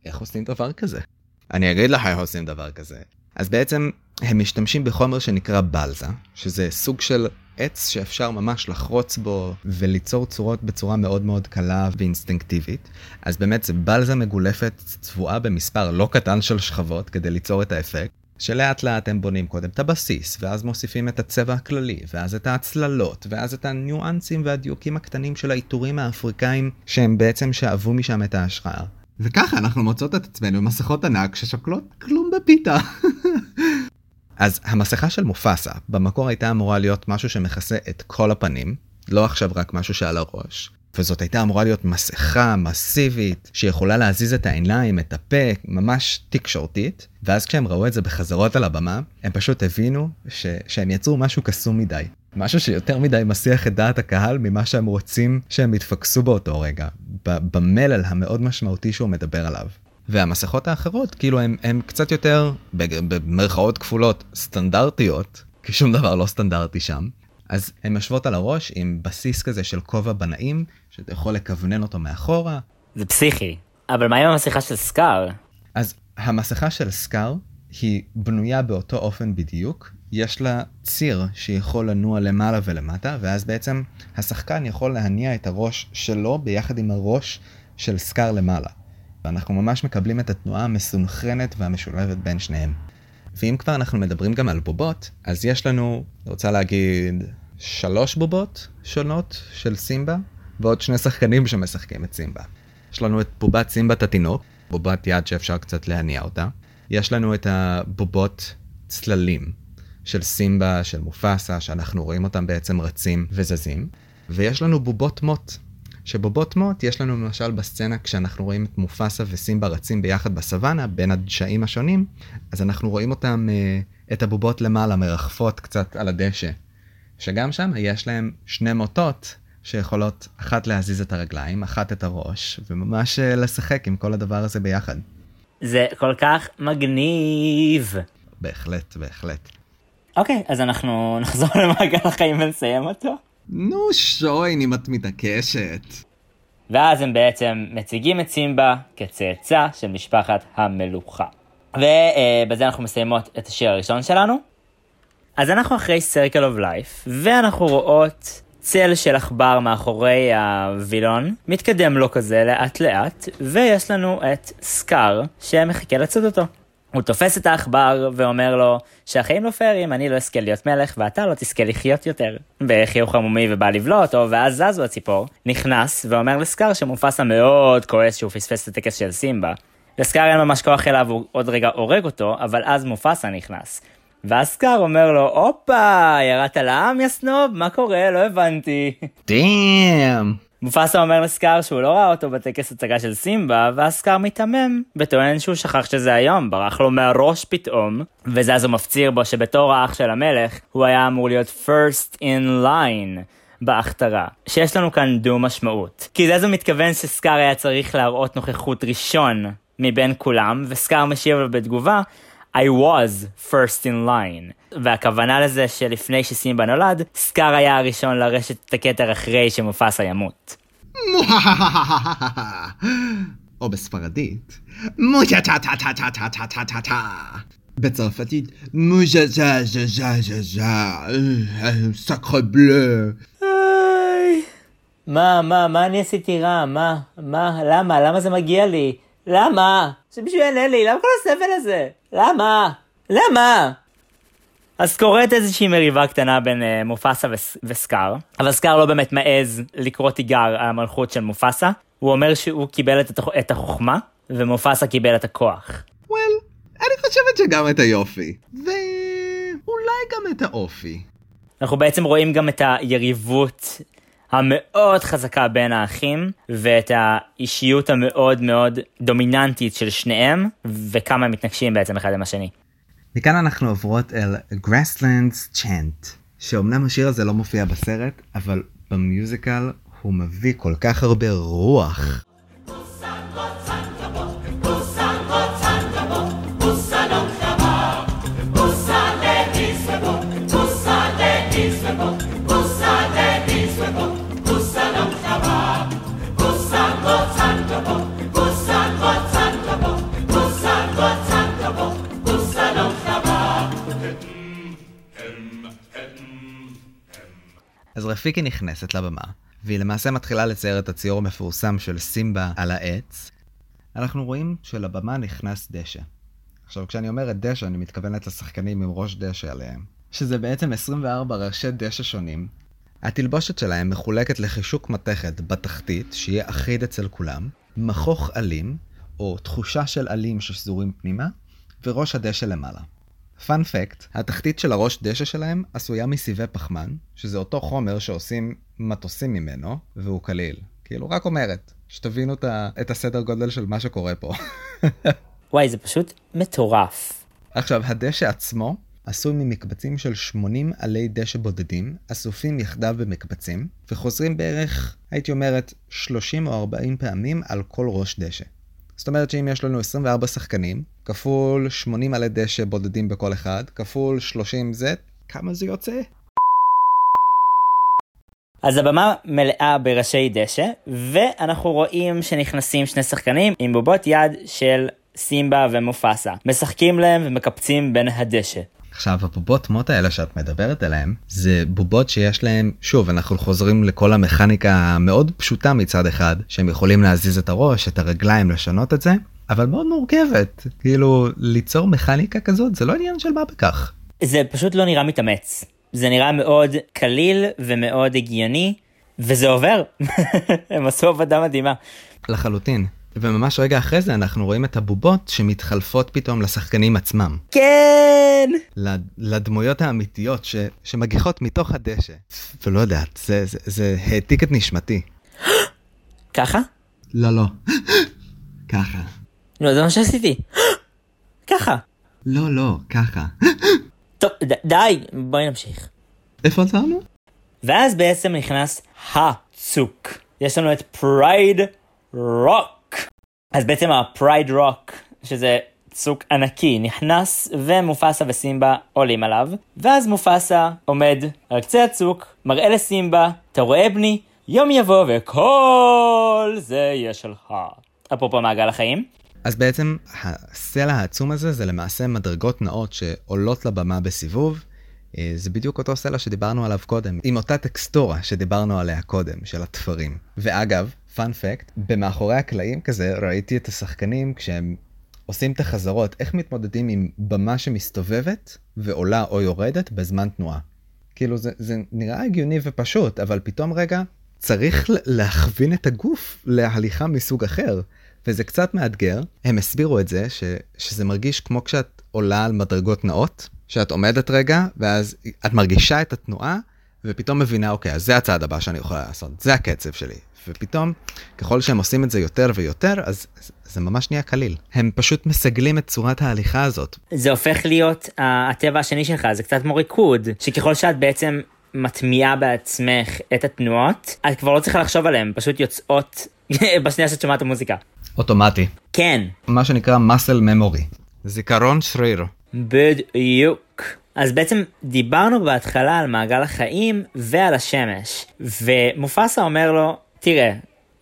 איך עושים דבר כזה? אני אגיד לך איך עושים דבר כזה. אז בעצם הם משתמשים בחומר שנקרא בלזה, שזה סוג של עץ שאפשר ממש לחרוץ בו וליצור צורות בצורה מאוד מאוד קלה ואינסטינקטיבית. אז באמת זה בלזה מגולפת צבועה במספר לא קטן של שכבות כדי ליצור את האפקט. שלאט לאט הם בונים קודם את הבסיס, ואז מוסיפים את הצבע הכללי, ואז את ההצללות, ואז את הניואנסים והדיוקים הקטנים של העיטורים האפריקאים, שהם בעצם שאבו משם את ההשראה. וככה אנחנו מוצאות את עצמנו עם מסכות ענק ששוקלות כלום בפיתה. אז המסכה של מופסה במקור הייתה אמורה להיות משהו שמכסה את כל הפנים, לא עכשיו רק משהו שעל הראש. וזאת הייתה אמורה להיות מסכה מסיבית שיכולה להזיז את העיניים, את הפה, ממש תקשורתית. ואז כשהם ראו את זה בחזרות על הבמה, הם פשוט הבינו ש... שהם יצרו משהו קסום מדי. משהו שיותר מדי מסיח את דעת הקהל ממה שהם רוצים שהם יתפקסו באותו רגע, במלל המאוד משמעותי שהוא מדבר עליו. והמסכות האחרות כאילו הם קצת יותר במרכאות כפולות סטנדרטיות, כי שום דבר לא סטנדרטי שם. אז הן יושבות על הראש עם בסיס כזה של כובע בנאים, שאתה יכול לכוונן אותו מאחורה. זה פסיכי. אבל מה עם המסכה של סקאר? אז המסכה של סקאר היא בנויה באותו אופן בדיוק. יש לה ציר שיכול לנוע למעלה ולמטה, ואז בעצם השחקן יכול להניע את הראש שלו ביחד עם הראש של סקאר למעלה. ואנחנו ממש מקבלים את התנועה המסונכרנת והמשולבת בין שניהם. ואם כבר אנחנו מדברים גם על בובות, אז יש לנו, רוצה להגיד, שלוש בובות שונות של סימבה, ועוד שני שחקנים שמשחקים את סימבה. יש לנו את בובת סימבת התינוק, בובת יד שאפשר קצת להניע אותה. יש לנו את הבובות צללים של סימבה, של מופסה, שאנחנו רואים אותם בעצם רצים וזזים. ויש לנו בובות מוט, שבובות מוט יש לנו למשל בסצנה כשאנחנו רואים את מופסה וסימבה רצים ביחד בסוואנה בין הדשאים השונים, אז אנחנו רואים אותם, אה, את הבובות למעלה מרחפות קצת על הדשא. שגם שם יש להם שני מוטות שיכולות אחת להזיז את הרגליים, אחת את הראש, וממש אה, לשחק עם כל הדבר הזה ביחד. זה כל כך מגניב. בהחלט, בהחלט. אוקיי, אז אנחנו נחזור למעגל החיים ונסיים אותו. נו שוין אם את מתעקשת. ואז הם בעצם מציגים את סימבה כצאצא של משפחת המלוכה. ובזה אנחנו מסיימות את השיר הראשון שלנו. אז אנחנו אחרי Circle of Life, ואנחנו רואות צל של עכבר מאחורי הווילון, מתקדם לו כזה לאט לאט, ויש לנו את סקאר שמחכה לצוד אותו. הוא תופס את העכבר ואומר לו שהחיים לא פיירים, אני לא אזכה להיות מלך ואתה לא תזכה לחיות יותר. בחיוך עמומי ובא לבלוע אותו, ואז זזו הציפור, נכנס ואומר לסקאר שמופסה מאוד כועס שהוא פספס את הטקס של סימבה. לסקאר אין ממש כוח אליו, הוא עוד רגע הורג אותו, אבל אז מופסה נכנס. ואז סקאר אומר לו, הופה, ירדת לעם יא סנוב? מה קורה? לא הבנתי. דאם. מופסה אומר לסקאר שהוא לא ראה אותו בטקס הצגה של סימבה, ואז סקאר מיתמם, וטוען שהוא שכח שזה היום, ברח לו מהראש פתאום, וזה אז הוא מפציר בו שבתור האח של המלך, הוא היה אמור להיות first in line. בהכתרה, שיש לנו כאן דו משמעות. כי זה הוא מתכוון שסקאר היה צריך להראות נוכחות ראשון מבין כולם, וסקאר משיב לו בתגובה, I was first in line. והכוונה לזה שלפני שסימבה נולד, סקאר היה הראשון לרשת את הכתר אחרי שמופסה ימות. או בספרדית, מושה טה טה טה טה טה טה טה טה טה בצרפתית, מושה ז'ה ז'ה ז'ה ז'ה ז'ה סקרה בלה. מה, מה, מה אני עשיתי רע? מה, מה, למה, למה זה מגיע לי? למה? זה בשביל אלי, למה כל הסבל הזה? למה? למה? אז קורית איזושהי מריבה קטנה בין uh, מופסה וס, וסקאר, אבל סקאר לא באמת מעז לקרוא תיגר על המלכות של מופסה. הוא אומר שהוא קיבל את, התוכ... את החוכמה, ומופסה קיבל את הכוח. וול, well, אני חושבת שגם את היופי. ואולי גם את האופי. אנחנו בעצם רואים גם את היריבות המאוד חזקה בין האחים, ואת האישיות המאוד מאוד דומיננטית של שניהם, וכמה הם מתנגשים בעצם אחד עם השני. מכאן אנחנו עוברות אל Grasslands Chant, שאומנם השיר הזה לא מופיע בסרט, אבל במיוזיקל הוא מביא כל כך הרבה רוח. רפיקי נכנסת לבמה, והיא למעשה מתחילה לצייר את הציור המפורסם של סימבה על העץ. אנחנו רואים שלבמה נכנס דשא. עכשיו, כשאני אומר את דשא, אני מתכוונת לשחקנים עם ראש דשא עליהם. שזה בעצם 24 ראשי דשא שונים. התלבושת שלהם מחולקת לחישוק מתכת בתחתית, שיהיה אחיד אצל כולם, מכוך עלים, או תחושה של עלים ששזורים פנימה, וראש הדשא למעלה. פאנ פקט, התחתית של הראש דשא שלהם עשויה מסיבי פחמן, שזה אותו חומר שעושים מטוסים ממנו, והוא קליל. כאילו, רק אומרת, שתבינו את הסדר גודל של מה שקורה פה. וואי, זה פשוט מטורף. עכשיו, הדשא עצמו עשוי ממקבצים של 80 עלי דשא בודדים, אסופים יחדיו במקבצים, וחוזרים בערך, הייתי אומרת, 30 או 40 פעמים על כל ראש דשא. זאת אומרת שאם יש לנו 24 שחקנים, כפול 80 עלי דשא בודדים בכל אחד, כפול 30 זה, כמה זה יוצא? אז הבמה מלאה בראשי דשא, ואנחנו רואים שנכנסים שני שחקנים עם בובות יד של סימבה ומופסה. משחקים להם ומקפצים בין הדשא. עכשיו הבובות מוט האלה שאת מדברת עליהן זה בובות שיש להם שוב אנחנו חוזרים לכל המכניקה המאוד פשוטה מצד אחד שהם יכולים להזיז את הראש את הרגליים לשנות את זה אבל מאוד מורכבת כאילו ליצור מכניקה כזאת זה לא עניין של מה בכך. זה פשוט לא נראה מתאמץ זה נראה מאוד קליל ומאוד הגיוני וזה עובר הם עשו עבודה מדהימה. לחלוטין וממש רגע אחרי זה אנחנו רואים את הבובות שמתחלפות פתאום לשחקנים עצמם. כן! לדמויות האמיתיות ש, שמגיחות מתוך הדשא. ולא יודעת, זה, זה, זה העתיק את נשמתי. ככה? לא, לא. ככה. לא, זה מה שעשיתי. ככה. לא, לא, ככה. טוב, די, בואי נמשיך. איפה עצרנו? ואז בעצם נכנס הצוק. יש לנו את Pride Rock. אז בעצם ה Pride Rock, שזה צוק ענקי, נכנס ומופסה וסימבה עולים עליו, ואז מופסה עומד על קצה הצוק, מראה לסימבה, אתה רואה בני? יום יבוא וכל זה יהיה שלך. אפרופו מעגל החיים. אז בעצם הסלע העצום הזה זה למעשה מדרגות נאות שעולות לבמה בסיבוב. אה, זה בדיוק אותו סלע שדיברנו עליו קודם, עם אותה טקסטורה שדיברנו עליה קודם, של התפרים. ואגב, פאנ פקט, במאחורי הקלעים כזה ראיתי את השחקנים כשהם עושים את החזרות, איך מתמודדים עם במה שמסתובבת ועולה או יורדת בזמן תנועה. כאילו זה, זה נראה הגיוני ופשוט, אבל פתאום רגע צריך להכווין את הגוף להליכה מסוג אחר. וזה קצת מאתגר, הם הסבירו את זה ש, שזה מרגיש כמו כשאת עולה על מדרגות נאות, שאת עומדת רגע ואז את מרגישה את התנועה ופתאום מבינה אוקיי אז זה הצעד הבא שאני יכולה לעשות, זה הקצב שלי, ופתאום, ככל שהם עושים את זה יותר ויותר, אז זה ממש נהיה קליל. הם פשוט מסגלים את צורת ההליכה הזאת. זה הופך להיות uh, הטבע השני שלך, זה קצת כמו ריקוד, שככל שאת בעצם מטמיעה בעצמך את התנועות, את כבר לא צריכה לחשוב עליהן, פשוט יוצאות בשנייה שאת שומעת המוזיקה. אוטומטי. כן. מה שנקרא muscle memory. זיכרון שריר. בדיוק. אז בעצם דיברנו בהתחלה על מעגל החיים ועל השמש, ומופסה אומר לו, תראה,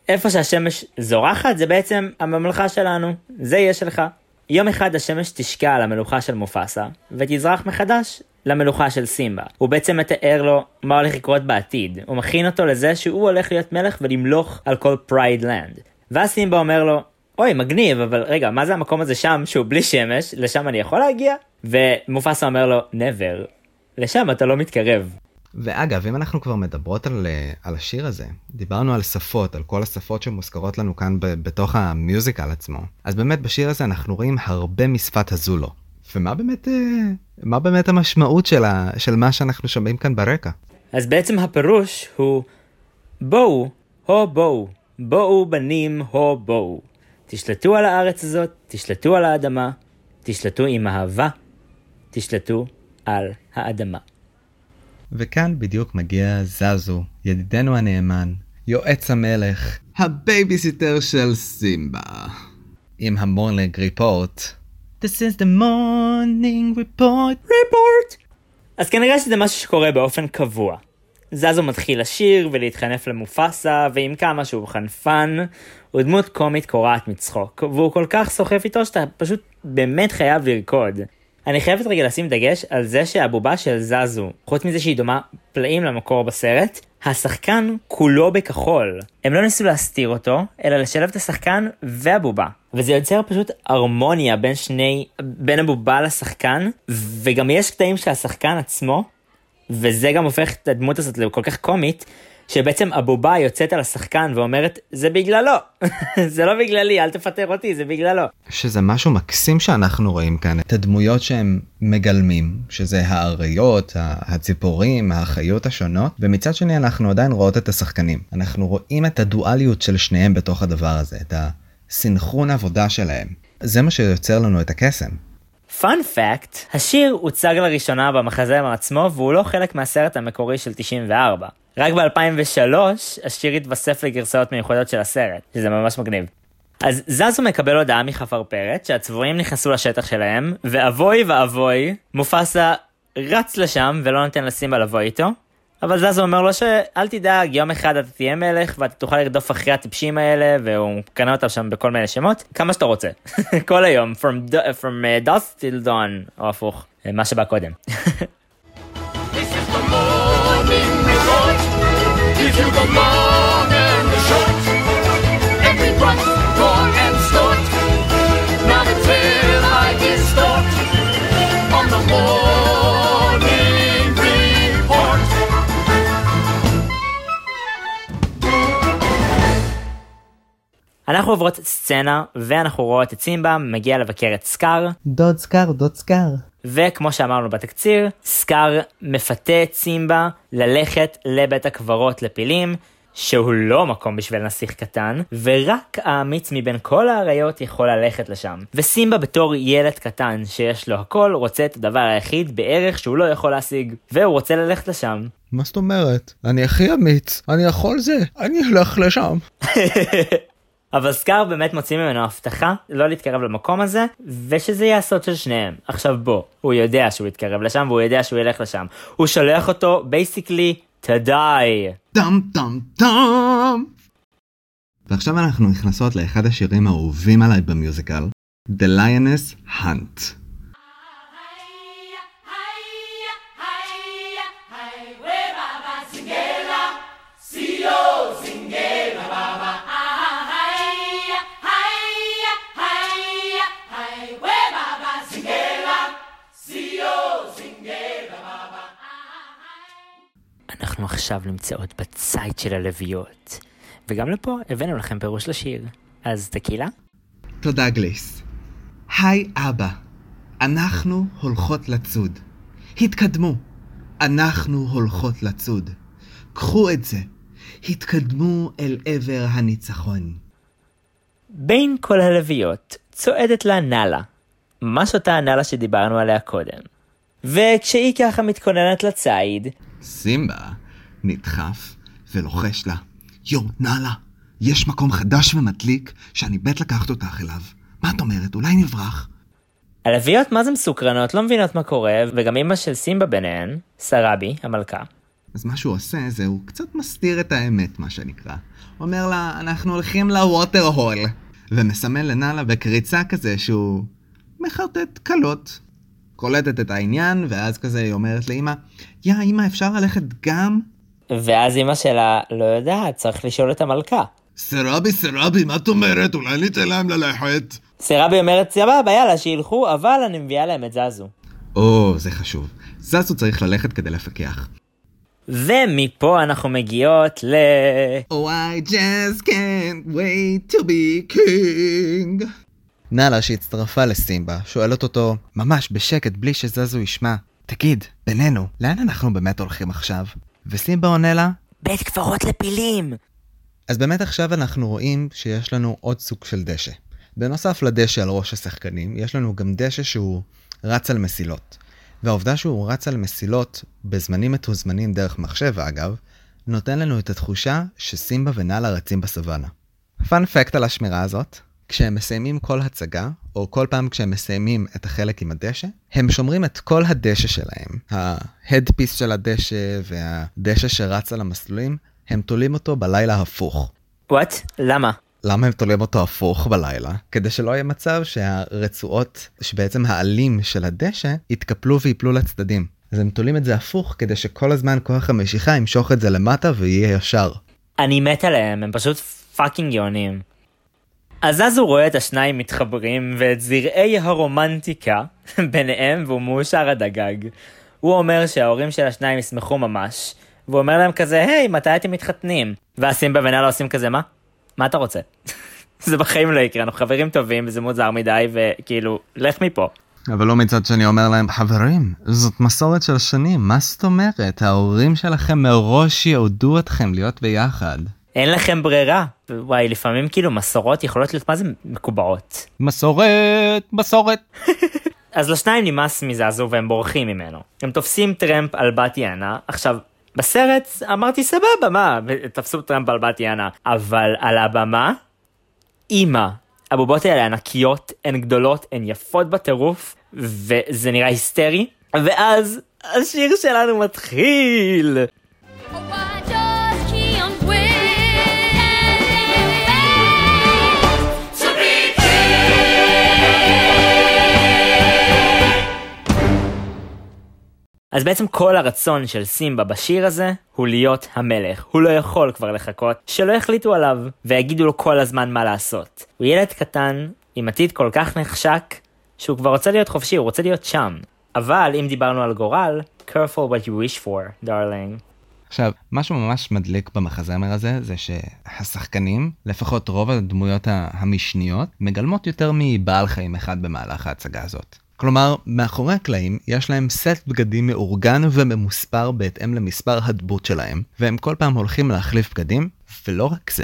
איפה שהשמש זורחת זה בעצם הממלכה שלנו, זה יהיה שלך. יום אחד השמש תשקע על המלוכה של מופסה, ותזרח מחדש למלוכה של סימבה. הוא בעצם מתאר לו מה הולך לקרות בעתיד, הוא מכין אותו לזה שהוא הולך להיות מלך ולמלוך על כל Pride Land. ואז סימבה אומר לו, אוי מגניב, אבל רגע, מה זה המקום הזה שם שהוא בלי שמש, לשם אני יכול להגיע? ומופסה אומר לו, never, לשם אתה לא מתקרב. ואגב, אם אנחנו כבר מדברות על, אה, על השיר הזה, דיברנו על שפות, על כל השפות שמוזכרות לנו כאן ב, בתוך ה musical עצמו, אז באמת בשיר הזה אנחנו רואים הרבה משפת הזולו. ומה באמת, אה, מה באמת המשמעות של, ה, של מה שאנחנו שומעים כאן ברקע? אז בעצם הפירוש הוא בואו, הו בואו, בואו בנים, הו בואו. תשלטו על הארץ הזאת, תשלטו על האדמה, תשלטו עם אהבה, תשלטו על האדמה. וכאן בדיוק מגיע זזו, ידידנו הנאמן, יועץ המלך, הבייביסיטר של סימבה. עם ה morning report. This is the morning report. report! אז כנראה שזה משהו שקורה באופן קבוע. זזו מתחיל לשיר ולהתחנף למופסה, ועם כמה שהוא חנפן, הוא דמות קומית קורעת מצחוק, והוא כל כך סוחף איתו שאתה פשוט באמת חייב לרקוד. אני חייבת רגע לשים דגש על זה שהבובה של זזו, חוץ מזה שהיא דומה פלאים למקור בסרט, השחקן כולו בכחול. הם לא ניסו להסתיר אותו, אלא לשלב את השחקן והבובה. וזה יוצר פשוט הרמוניה בין שני, בין הבובה לשחקן, וגם יש קטעים של השחקן עצמו, וזה גם הופך את הדמות הזאת לכל כך קומית, שבעצם הבובה יוצאת על השחקן ואומרת, זה בגללו, זה לא בגללי, אל תפטר אותי, זה בגללו. שזה משהו מקסים שאנחנו רואים כאן, את הדמויות שהם מגלמים, שזה האריות, הציפורים, האחיות השונות, ומצד שני אנחנו עדיין רואות את השחקנים. אנחנו רואים את הדואליות של שניהם בתוך הדבר הזה, את הסינכרון עבודה שלהם. זה מה שיוצר לנו את הקסם. פאנ פאקט, השיר הוצג לראשונה במחזמר עצמו והוא לא חלק מהסרט המקורי של 94. רק ב-2003 השיר התווסף לגרסאות מיוחדות של הסרט, שזה ממש מגניב. אז זזו מקבל הודעה מחפרפרת שהצבועים נכנסו לשטח שלהם, ואבוי ואבוי, מופסה רץ לשם ולא נותן לסימבה לבוא איתו, אבל זזו אומר לו שאל תדאג, יום אחד אתה תהיה מלך ואתה תוכל לרדוף אחרי הטיפשים האלה, והוא קנה אותם שם בכל מיני שמות, כמה שאתה רוצה. כל היום, from, from uh, dust till dawn, או הפוך, מה שבא קודם. אנחנו עוברות סצנה ואנחנו רואות את סימבה מגיע לבקר את סקאר. דוד סקאר, דוד סקאר. וכמו שאמרנו בתקציר, סקאר מפתה את סימבה ללכת לבית הקברות לפילים, שהוא לא מקום בשביל נסיך קטן, ורק האמיץ מבין כל האריות יכול ללכת לשם. וסימבה בתור ילד קטן שיש לו הכל, רוצה את הדבר היחיד בערך שהוא לא יכול להשיג, והוא רוצה ללכת לשם. מה זאת אומרת? אני הכי אמיץ, אני יכול זה, אני אלך לשם. אבל סקאר באמת מוציא ממנו הבטחה לא להתקרב למקום הזה, ושזה יהיה הסוד של שניהם. עכשיו בוא, הוא יודע שהוא יתקרב לשם והוא יודע שהוא ילך לשם. הוא שולח אותו basically die. טם טם טם. ועכשיו אנחנו נכנסות לאחד השירים האהובים עליי ב musical, The Lioness Hunt. עכשיו נמצאות בצייד של הלוויות. וגם לפה הבאנו לכם פירוש לשיר. אז טקילה? תודה גליס. היי אבא, אנחנו הולכות לצוד. התקדמו, אנחנו הולכות לצוד. קחו את זה, התקדמו אל עבר הניצחון. בין כל הלוויות צועדת לה נאלה. ממש אותה הנאלה שדיברנו עליה קודם. וכשהיא ככה מתכוננת לציד, סימבה נדחף ולוחש לה, יו, נאלה, יש מקום חדש ומדליק שאני בית לקחת אותך אליו. מה את אומרת, אולי נברח? הלוויות מה זה מסוקרנות, לא מבינות מה קורה, וגם אמא של סימבה ביניהן, סראבי, המלכה. אז מה שהוא עושה זה הוא קצת מסתיר את האמת, מה שנקרא. הוא אומר לה, אנחנו הולכים לווטר הול, ומסמן לנאלה בקריצה כזה שהוא מחרטט קלות. קולטת את העניין, ואז כזה היא אומרת לאמא, יא אמא אפשר ללכת גם? ואז אמא שלה לא יודעת, צריך לשאול את המלכה. סרבי סרבי, מה את אומרת? אולי ניתן להם ללכת? סרבי אומרת, סבבה, יאללה, שילכו, אבל אני מביאה להם את זזו. או, זה חשוב. זזו צריך ללכת כדי לפקח. ומפה אנחנו מגיעות ל... Oh, I just can't wait to be king. נאלה שהצטרפה לסימבה שואלת אותו ממש בשקט בלי שזזו ישמע תגיד בינינו לאן אנחנו באמת הולכים עכשיו? וסימבה עונה לה בית קברות לפילים אז באמת עכשיו אנחנו רואים שיש לנו עוד סוג של דשא. בנוסף לדשא על ראש השחקנים יש לנו גם דשא שהוא רץ על מסילות. והעובדה שהוא רץ על מסילות בזמנים מתוזמנים דרך מחשב אגב נותן לנו את התחושה שסימבה ונאלה רצים בסוואנה. פאנפקט על השמירה הזאת, כשהם מסיימים כל הצגה, או כל פעם כשהם מסיימים את החלק עם הדשא, הם שומרים את כל הדשא שלהם. ההדפיס של הדשא והדשא שרץ על המסלולים, הם תולים אותו בלילה הפוך. וואט? למה? למה הם תולים אותו הפוך בלילה? כדי שלא יהיה מצב שהרצועות, שבעצם העלים של הדשא, יתקפלו ויפלו לצדדים. אז הם תולים את זה הפוך כדי שכל הזמן כוח המשיכה ימשוך את זה למטה ויהיה ישר. אני מת עליהם, הם פשוט fucking גאונים. אז אז הוא רואה את השניים מתחברים ואת זרעי הרומנטיקה ביניהם והוא מאושר עד הגג. הוא אומר שההורים של השניים ישמחו ממש, והוא אומר להם כזה, היי, מתי אתם מתחתנים? ואז סימבה ונאלה עושים כזה, מה? מה אתה רוצה? זה בחיים לא יקרה, אנחנו חברים טובים וזה מוזר מדי, וכאילו, לך מפה. אבל זזו מצד שני אומר להם, חברים, זאת מסורת של שנים, מה זאת אומרת? ההורים שלכם מראש ייעדו אתכם להיות ביחד. אין לכם ברירה. וואי, לפעמים כאילו מסורות יכולות להיות מה זה מקובעות. מסורת, מסורת. אז לשניים נמאס מזעזוע והם בורחים ממנו. הם תופסים טרמפ על בת יענה, עכשיו, בסרט אמרתי סבבה, מה, תפסו טרמפ על בת יענה, אבל על הבמה, אימא. הבובות האלה ענקיות, הן גדולות, הן יפות בטירוף, וזה נראה היסטרי, ואז השיר שלנו מתחיל. אז בעצם כל הרצון של סימבה בשיר הזה הוא להיות המלך. הוא לא יכול כבר לחכות שלא יחליטו עליו ויגידו לו כל הזמן מה לעשות. הוא ילד קטן עם עתיד כל כך נחשק שהוא כבר רוצה להיות חופשי, הוא רוצה להיות שם. אבל אם דיברנו על גורל, careful what you wish for, darling. עכשיו, משהו ממש מדליק במחזמר הזה, זה שהשחקנים, לפחות רוב הדמויות המשניות, מגלמות יותר מבעל חיים אחד במהלך ההצגה הזאת. כלומר, מאחורי הקלעים יש להם סט בגדים מאורגן וממוספר בהתאם למספר הדבות שלהם, והם כל פעם הולכים להחליף בגדים, ולא רק זה.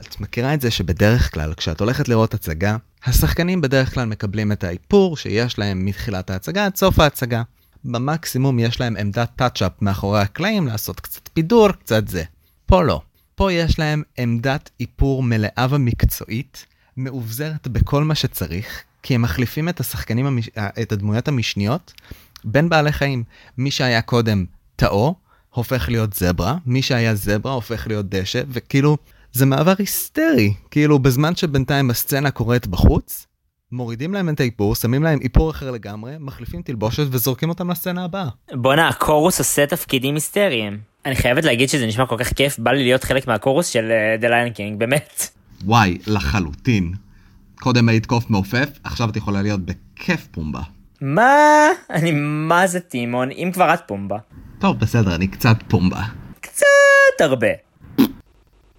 את מכירה את זה שבדרך כלל כשאת הולכת לראות הצגה, השחקנים בדרך כלל מקבלים את האיפור שיש להם מתחילת ההצגה עד סוף ההצגה. במקסימום יש להם עמדת טאצ'אפ מאחורי הקלעים לעשות קצת פידור, קצת זה. פה לא. פה יש להם עמדת איפור מלאה ומקצועית, מאובזרת בכל מה שצריך, כי הם מחליפים את השחקנים, המש... את הדמויות המשניות בין בעלי חיים. מי שהיה קודם טאו, הופך להיות זברה, מי שהיה זברה הופך להיות דשא, וכאילו, זה מעבר היסטרי. כאילו, בזמן שבינתיים הסצנה קורית בחוץ, מורידים להם את האיפור, שמים להם איפור אחר לגמרי, מחליפים תלבושת וזורקים אותם לסצנה הבאה. בואנה, ה chorus עושה תפקידים היסטריים. אני חייבת להגיד שזה נשמע כל כך כיף, בא לי להיות חלק מה chorus של The Lion King, באמת. וואי, לחלוטין. קודם היית קוף מעופף, עכשיו את יכולה להיות בכיף פומבה. מה? אני מה זה טימון, אם כבר את פומבה. טוב, בסדר, אני קצת פומבה. קצת הרבה.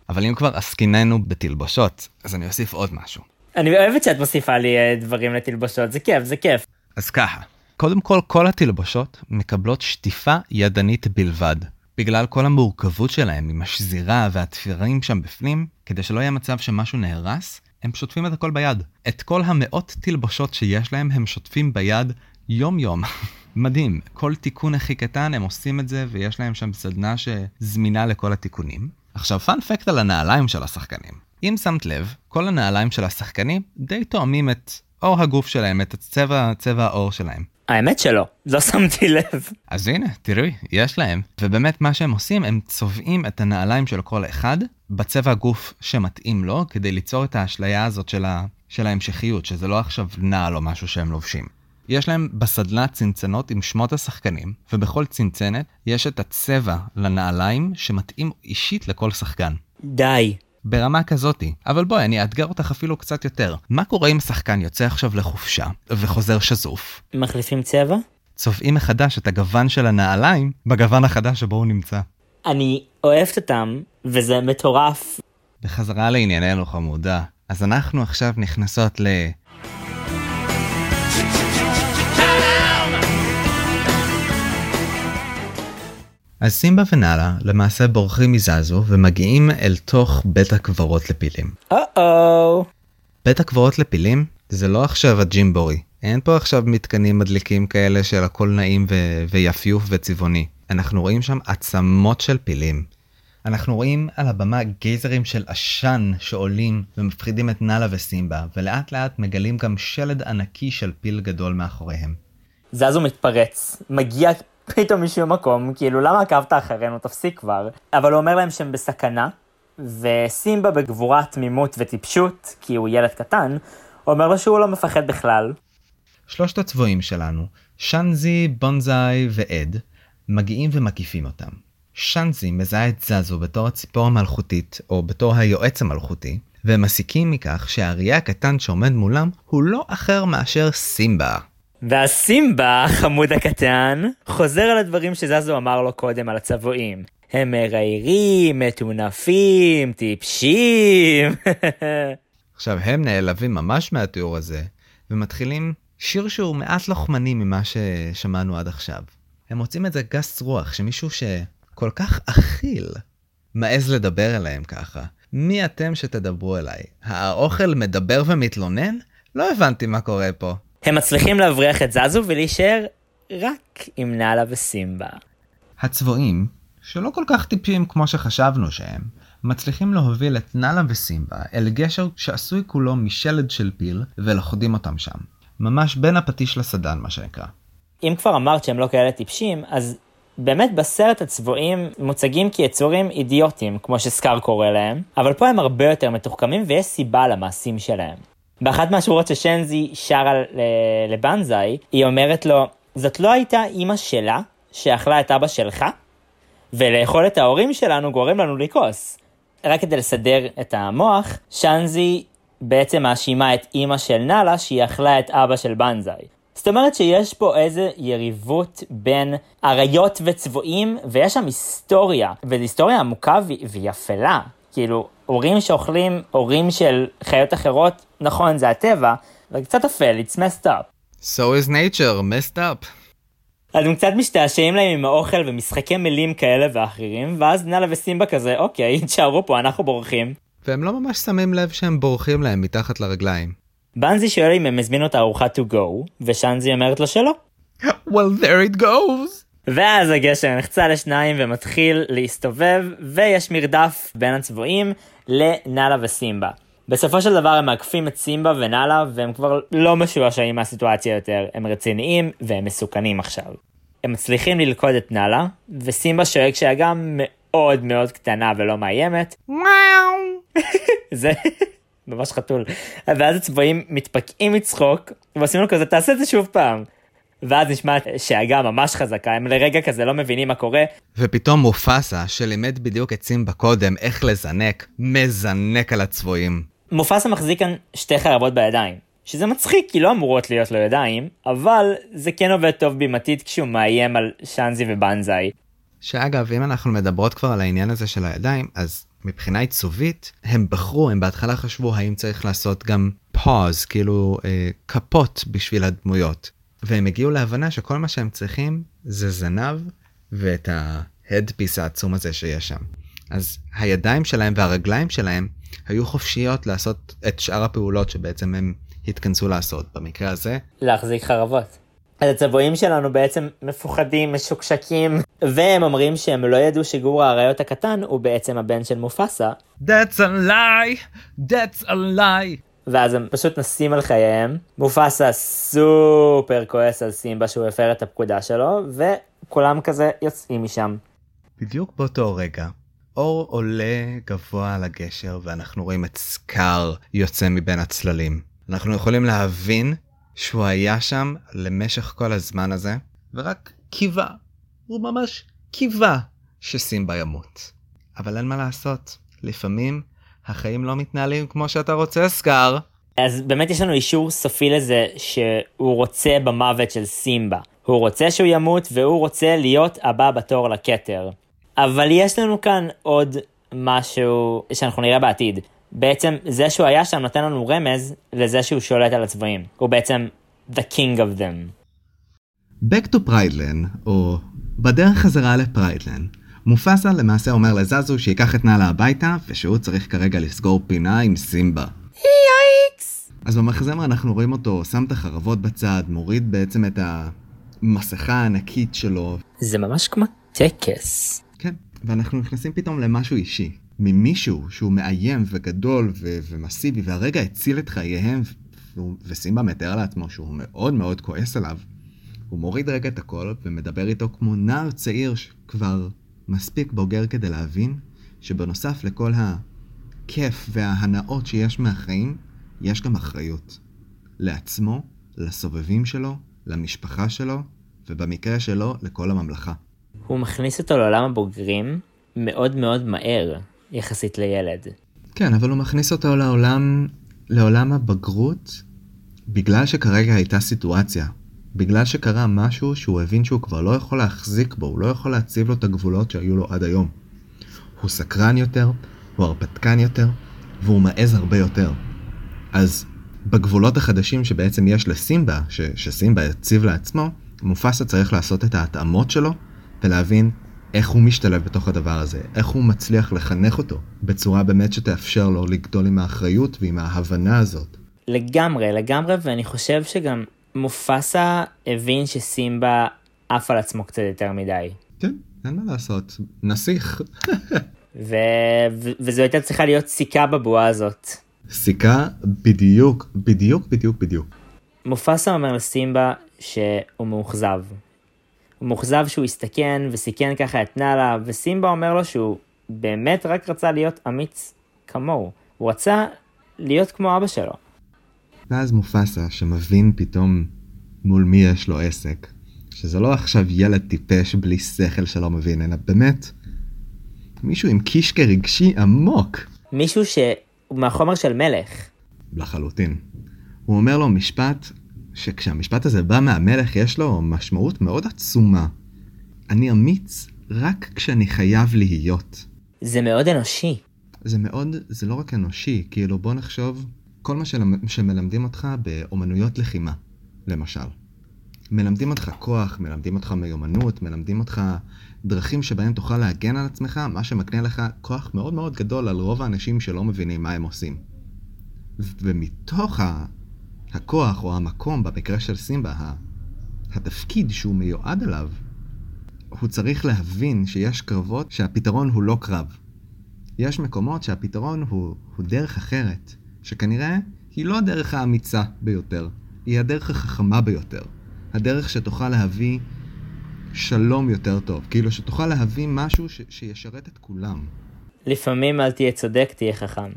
אבל אם כבר עסקיננו בתלבושות, אז אני אוסיף עוד משהו. אני אוהבת שאת מוסיפה לי אה, דברים לתלבושות, זה כיף, זה כיף. אז ככה, קודם כל, כל התלבושות מקבלות שטיפה ידנית בלבד. בגלל כל המורכבות שלהם עם השזירה והתפירים שם בפנים, כדי שלא יהיה מצב שמשהו נהרס, הם שוטפים את הכל ביד. את כל המאות תלבושות שיש להם הם שוטפים ביד יום יום. מדהים, כל תיקון הכי קטן הם עושים את זה ויש להם שם סדנה שזמינה לכל התיקונים. עכשיו פאנפקט על הנעליים של השחקנים. אם שמת לב, כל הנעליים של השחקנים די תואמים את אור הגוף שלהם, את הצבע, צבע העור שלהם. האמת שלא, לא שמתי לב. אז הנה, תראי, יש להם. ובאמת מה שהם עושים, הם צובעים את הנעליים של כל אחד בצבע הגוף שמתאים לו, כדי ליצור את האשליה הזאת של, ה... של ההמשכיות, שזה לא עכשיו נעל או משהו שהם לובשים. יש להם בסדנה צנצנות עם שמות השחקנים, ובכל צנצנת יש את הצבע לנעליים שמתאים אישית לכל שחקן. די. ברמה כזאתי. אבל בואי, אני אאתגר אותך אפילו קצת יותר. מה קורה אם שחקן יוצא עכשיו לחופשה, וחוזר שזוף? מחליפים צבע? צובעים מחדש את הגוון של הנעליים בגוון החדש שבו הוא נמצא. אני אוהבת אותם, וזה מטורף. בחזרה לענייננו חמודה. אז אנחנו עכשיו נכנסות ל... אז סימבה ונאלה למעשה בורחים מזזו ומגיעים אל תוך בית הקברות לפילים. או-או. בית הקברות לפילים זה לא עכשיו הג'ימבורי. אין פה עכשיו מתקנים מדליקים כאלה של הכל נעים ו- ויפיוף וצבעוני. אנחנו רואים שם עצמות של פילים. אנחנו רואים על הבמה גייזרים של עשן שעולים ומפחידים את נאלה וסימבה, ולאט לאט מגלים גם שלד ענקי של פיל גדול מאחוריהם. זזו מתפרץ, מגיע פתאום משום מקום, כאילו למה עקבת אחרינו, תפסיק כבר. אבל הוא אומר להם שהם בסכנה, וסימבה בגבורה, תמימות וטיפשות, כי הוא ילד קטן, אומר לו שהוא לא מפחד בכלל. שלושת הצבועים שלנו, שאנזי, בונזאי ועד מגיעים ומקיפים אותם. שאנזי מזהה את זזו בתור הציפור המלכותית, או בתור היועץ המלכותי, והם מסיקים מכך שהאריה הקטן שעומד מולם הוא לא אחר מאשר סימבה. והסימבה, החמוד הקטן, חוזר על הדברים שזזו אמר לו קודם על הצבועים. הם מריירים, מטונפים, טיפשים. עכשיו, הם נעלבים ממש מהתיאור הזה, ומתחילים שיר שהוא מעט לוחמני ממה ששמענו עד עכשיו. הם מוצאים את זה גס רוח, שמישהו שכל כך אכיל מעז לדבר אליהם ככה. מי אתם שתדברו אליי? האוכל מדבר ומתלונן? לא הבנתי מה קורה פה. הם מצליחים להבריח את זזו ולהישאר רק עם נאלה וסימבה. הצבועים, שלא כל כך טיפשים כמו שחשבנו שהם, מצליחים להוביל את נאלה וסימבה אל גשר שעשוי כולו משלד של פיל, ולכודים אותם שם. ממש בין הפטיש לסדן מה שנקרא. אם כבר אמרת שהם לא כאלה טיפשים, אז באמת בסרט הצבועים מוצגים כיצורים אידיוטים, כמו שסקאר קורא להם, אבל פה הם הרבה יותר מתוחכמים ויש סיבה למעשים שלהם. באחת מהשורות ששנזי שרה לבנזאי, היא אומרת לו, זאת לא הייתה אימא שלה שאכלה את אבא שלך? ולאכול את ההורים שלנו גורם לנו לכעוס. רק כדי לסדר את המוח, שאנזי בעצם מאשימה את אימא של נאלה שהיא אכלה את אבא של בנזאי. זאת אומרת שיש פה איזה יריבות בין אריות וצבועים, ויש שם היסטוריה, וזו היסטוריה עמוקה והיא אפלה. כאילו, הורים שאוכלים הורים של חיות אחרות, נכון, זה הטבע, אבל קצת אפל, it's messed up. So is nature, messed up. אז הם קצת משתעשעים להם עם האוכל ומשחקי מילים כאלה ואחרים, ואז נאלה וסימבה כזה, אוקיי, תשארו פה, אנחנו בורחים. והם לא ממש שמים לב שהם בורחים להם מתחת לרגליים. בנזי שואל אם הם הזמינו את הארוחה to go, ושאנזי אומרת לו שלא. well, there it goes. ואז הגשר נחצה לשניים ומתחיל להסתובב, ויש מרדף בין הצבועים לנאלה וסימבה. בסופו של דבר הם מעקפים את סימבה ונאלה, והם כבר לא משועשעים מהסיטואציה יותר, הם רציניים והם מסוכנים עכשיו. הם מצליחים ללכוד את נאלה, וסימבה שואג שהיה גם מאוד מאוד קטנה ולא מאיימת. זה ממש חתול. ואז הצבעים מתפקעים מצחוק, ועושים לו כזה, תעשה את זה שוב פעם. ואז נשמע שאגה ממש חזקה, הם לרגע כזה לא מבינים מה קורה. ופתאום מופסה, שלימד בדיוק את סימבה קודם איך לזנק, מזנק על הצבועים. מופסה מחזיק כאן שתי חרבות בידיים. שזה מצחיק כי לא אמורות להיות לו ידיים, אבל זה כן עובד טוב בימתית כשהוא מאיים על שאנזי ובנזאי. שאגב, אם אנחנו מדברות כבר על העניין הזה של הידיים, אז מבחינה עיצובית, הם בחרו, הם בהתחלה חשבו האם צריך לעשות גם פוז, כאילו אה, כפות בשביל הדמויות. והם הגיעו להבנה שכל מה שהם צריכים זה זנב ואת ההדפיס העצום הזה שיש שם. אז הידיים שלהם והרגליים שלהם היו חופשיות לעשות את שאר הפעולות שבעצם הם התכנסו לעשות. במקרה הזה... להחזיק חרבות. אז הצבועים שלנו בעצם מפוחדים, משוקשקים, והם אומרים שהם לא ידעו שגור האריות הקטן הוא בעצם הבן של מופסה. That's a lie! That's a lie! ואז הם פשוט נסים על חייהם. מופסה סופר כועס על סימבה שהוא הפר את הפקודה שלו, וכולם כזה יוצאים משם. בדיוק באותו רגע, אור עולה גבוה על הגשר ואנחנו רואים את סקאר יוצא מבין הצללים. אנחנו יכולים להבין שהוא היה שם למשך כל הזמן הזה, ורק קיווה, הוא ממש קיווה שסימבה ימות. אבל אין מה לעשות, לפעמים החיים לא מתנהלים כמו שאתה רוצה, סקאר. אז באמת יש לנו אישור סופי לזה שהוא רוצה במוות של סימבה. הוא רוצה שהוא ימות והוא רוצה להיות הבא בתור לכתר. אבל יש לנו כאן עוד משהו שאנחנו נראה בעתיד. בעצם זה שהוא היה שם נותן לנו רמז לזה שהוא שולט על הצבועים. הוא בעצם the king of them. Back to Prideland, או בדרך חזרה ל Prideland, מופסה למעשה אומר לזזו שייקח את נאלה הביתה, ושהוא צריך כרגע לסגור פינה עם סימבה. Yikes! אז במחזמר אנחנו רואים אותו שם את החרבות בצד, מוריד בעצם את המסכה הענקית שלו. זה ממש כמו טקס. כן, ואנחנו נכנסים פתאום למשהו אישי. ממישהו שהוא מאיים וגדול ו- ומסיבי, והרגע הציל את חייהם, ו- וסימבה מתאר לעצמו שהוא מאוד מאוד כועס עליו. הוא מוריד רגע את הכל ומדבר איתו כמו נער צעיר שכבר מספיק בוגר כדי להבין שבנוסף לכל הכיף וההנאות שיש מהחיים, יש גם אחריות. לעצמו, לסובבים שלו למשפחה שלו, ובמקרה שלו, לכל הממלכה. הוא מכניס אותו לעולם הבוגרים מאוד מאוד מהר, יחסית לילד. כן, אבל הוא מכניס אותו לעולם, לעולם הבגרות, בגלל שכרגע הייתה סיטואציה. בגלל שקרה משהו שהוא הבין שהוא כבר לא יכול להחזיק בו, הוא לא יכול להציב לו את הגבולות שהיו לו עד היום. הוא סקרן יותר, הוא הרפתקן יותר, והוא מעז הרבה יותר. אז בגבולות החדשים שבעצם יש לסימבה, ש- שסימבה הציב לעצמו, מופסה צריך לעשות את ההתאמות שלו ולהבין איך הוא משתלב בתוך הדבר הזה, איך הוא מצליח לחנך אותו בצורה באמת שתאפשר לו לגדול עם האחריות ועם ההבנה הזאת. לגמרי, לגמרי, ואני חושב שגם מופסה הבין שסימבה עף על עצמו קצת יותר מדי. כן, אין מה לעשות, נסיך. ו... ו... וזו הייתה צריכה להיות סיכה בבועה הזאת. סיכה בדיוק, בדיוק, בדיוק, בדיוק. מופסה אומר לסימבה שהוא מאוכזב. הוא מאוכזב שהוא הסתכן וסיכן ככה את נאלה, וסימבה אומר לו שהוא באמת רק רצה להיות אמיץ כמוהו. הוא רצה להיות כמו אבא שלו. ואז מופסה, שמבין פתאום מול מי יש לו עסק, שזה לא עכשיו ילד טיפש בלי שכל שלא מבין, אלא באמת מישהו עם קישקע רגשי עמוק. מישהו שהוא מהחומר של מלך. לחלוטין. הוא אומר לו משפט שכשהמשפט הזה בא מהמלך יש לו משמעות מאוד עצומה. אני אמיץ רק כשאני חייב להיות. זה מאוד אנושי. זה מאוד, זה לא רק אנושי, כאילו בוא נחשוב, כל מה שמלמדים אותך באומנויות לחימה, למשל. מלמדים אותך כוח, מלמדים אותך מיומנות, מלמדים אותך דרכים שבהם תוכל להגן על עצמך, מה שמקנה לך כוח מאוד מאוד גדול על רוב האנשים שלא מבינים מה הם עושים. ומתוך הכוח או המקום, במקרה של סימבה, התפקיד שהוא מיועד אליו, הוא צריך להבין שיש קרבות שהפתרון הוא לא קרב. יש מקומות שהפתרון הוא, הוא דרך אחרת, שכנראה היא לא הדרך האמיצה ביותר, היא הדרך החכמה ביותר. הדרך שתוכל להביא שלום יותר טוב, כאילו שתוכל להביא משהו ש- שישרת את כולם. לפעמים אל תהיה צודק, תהיה חכם.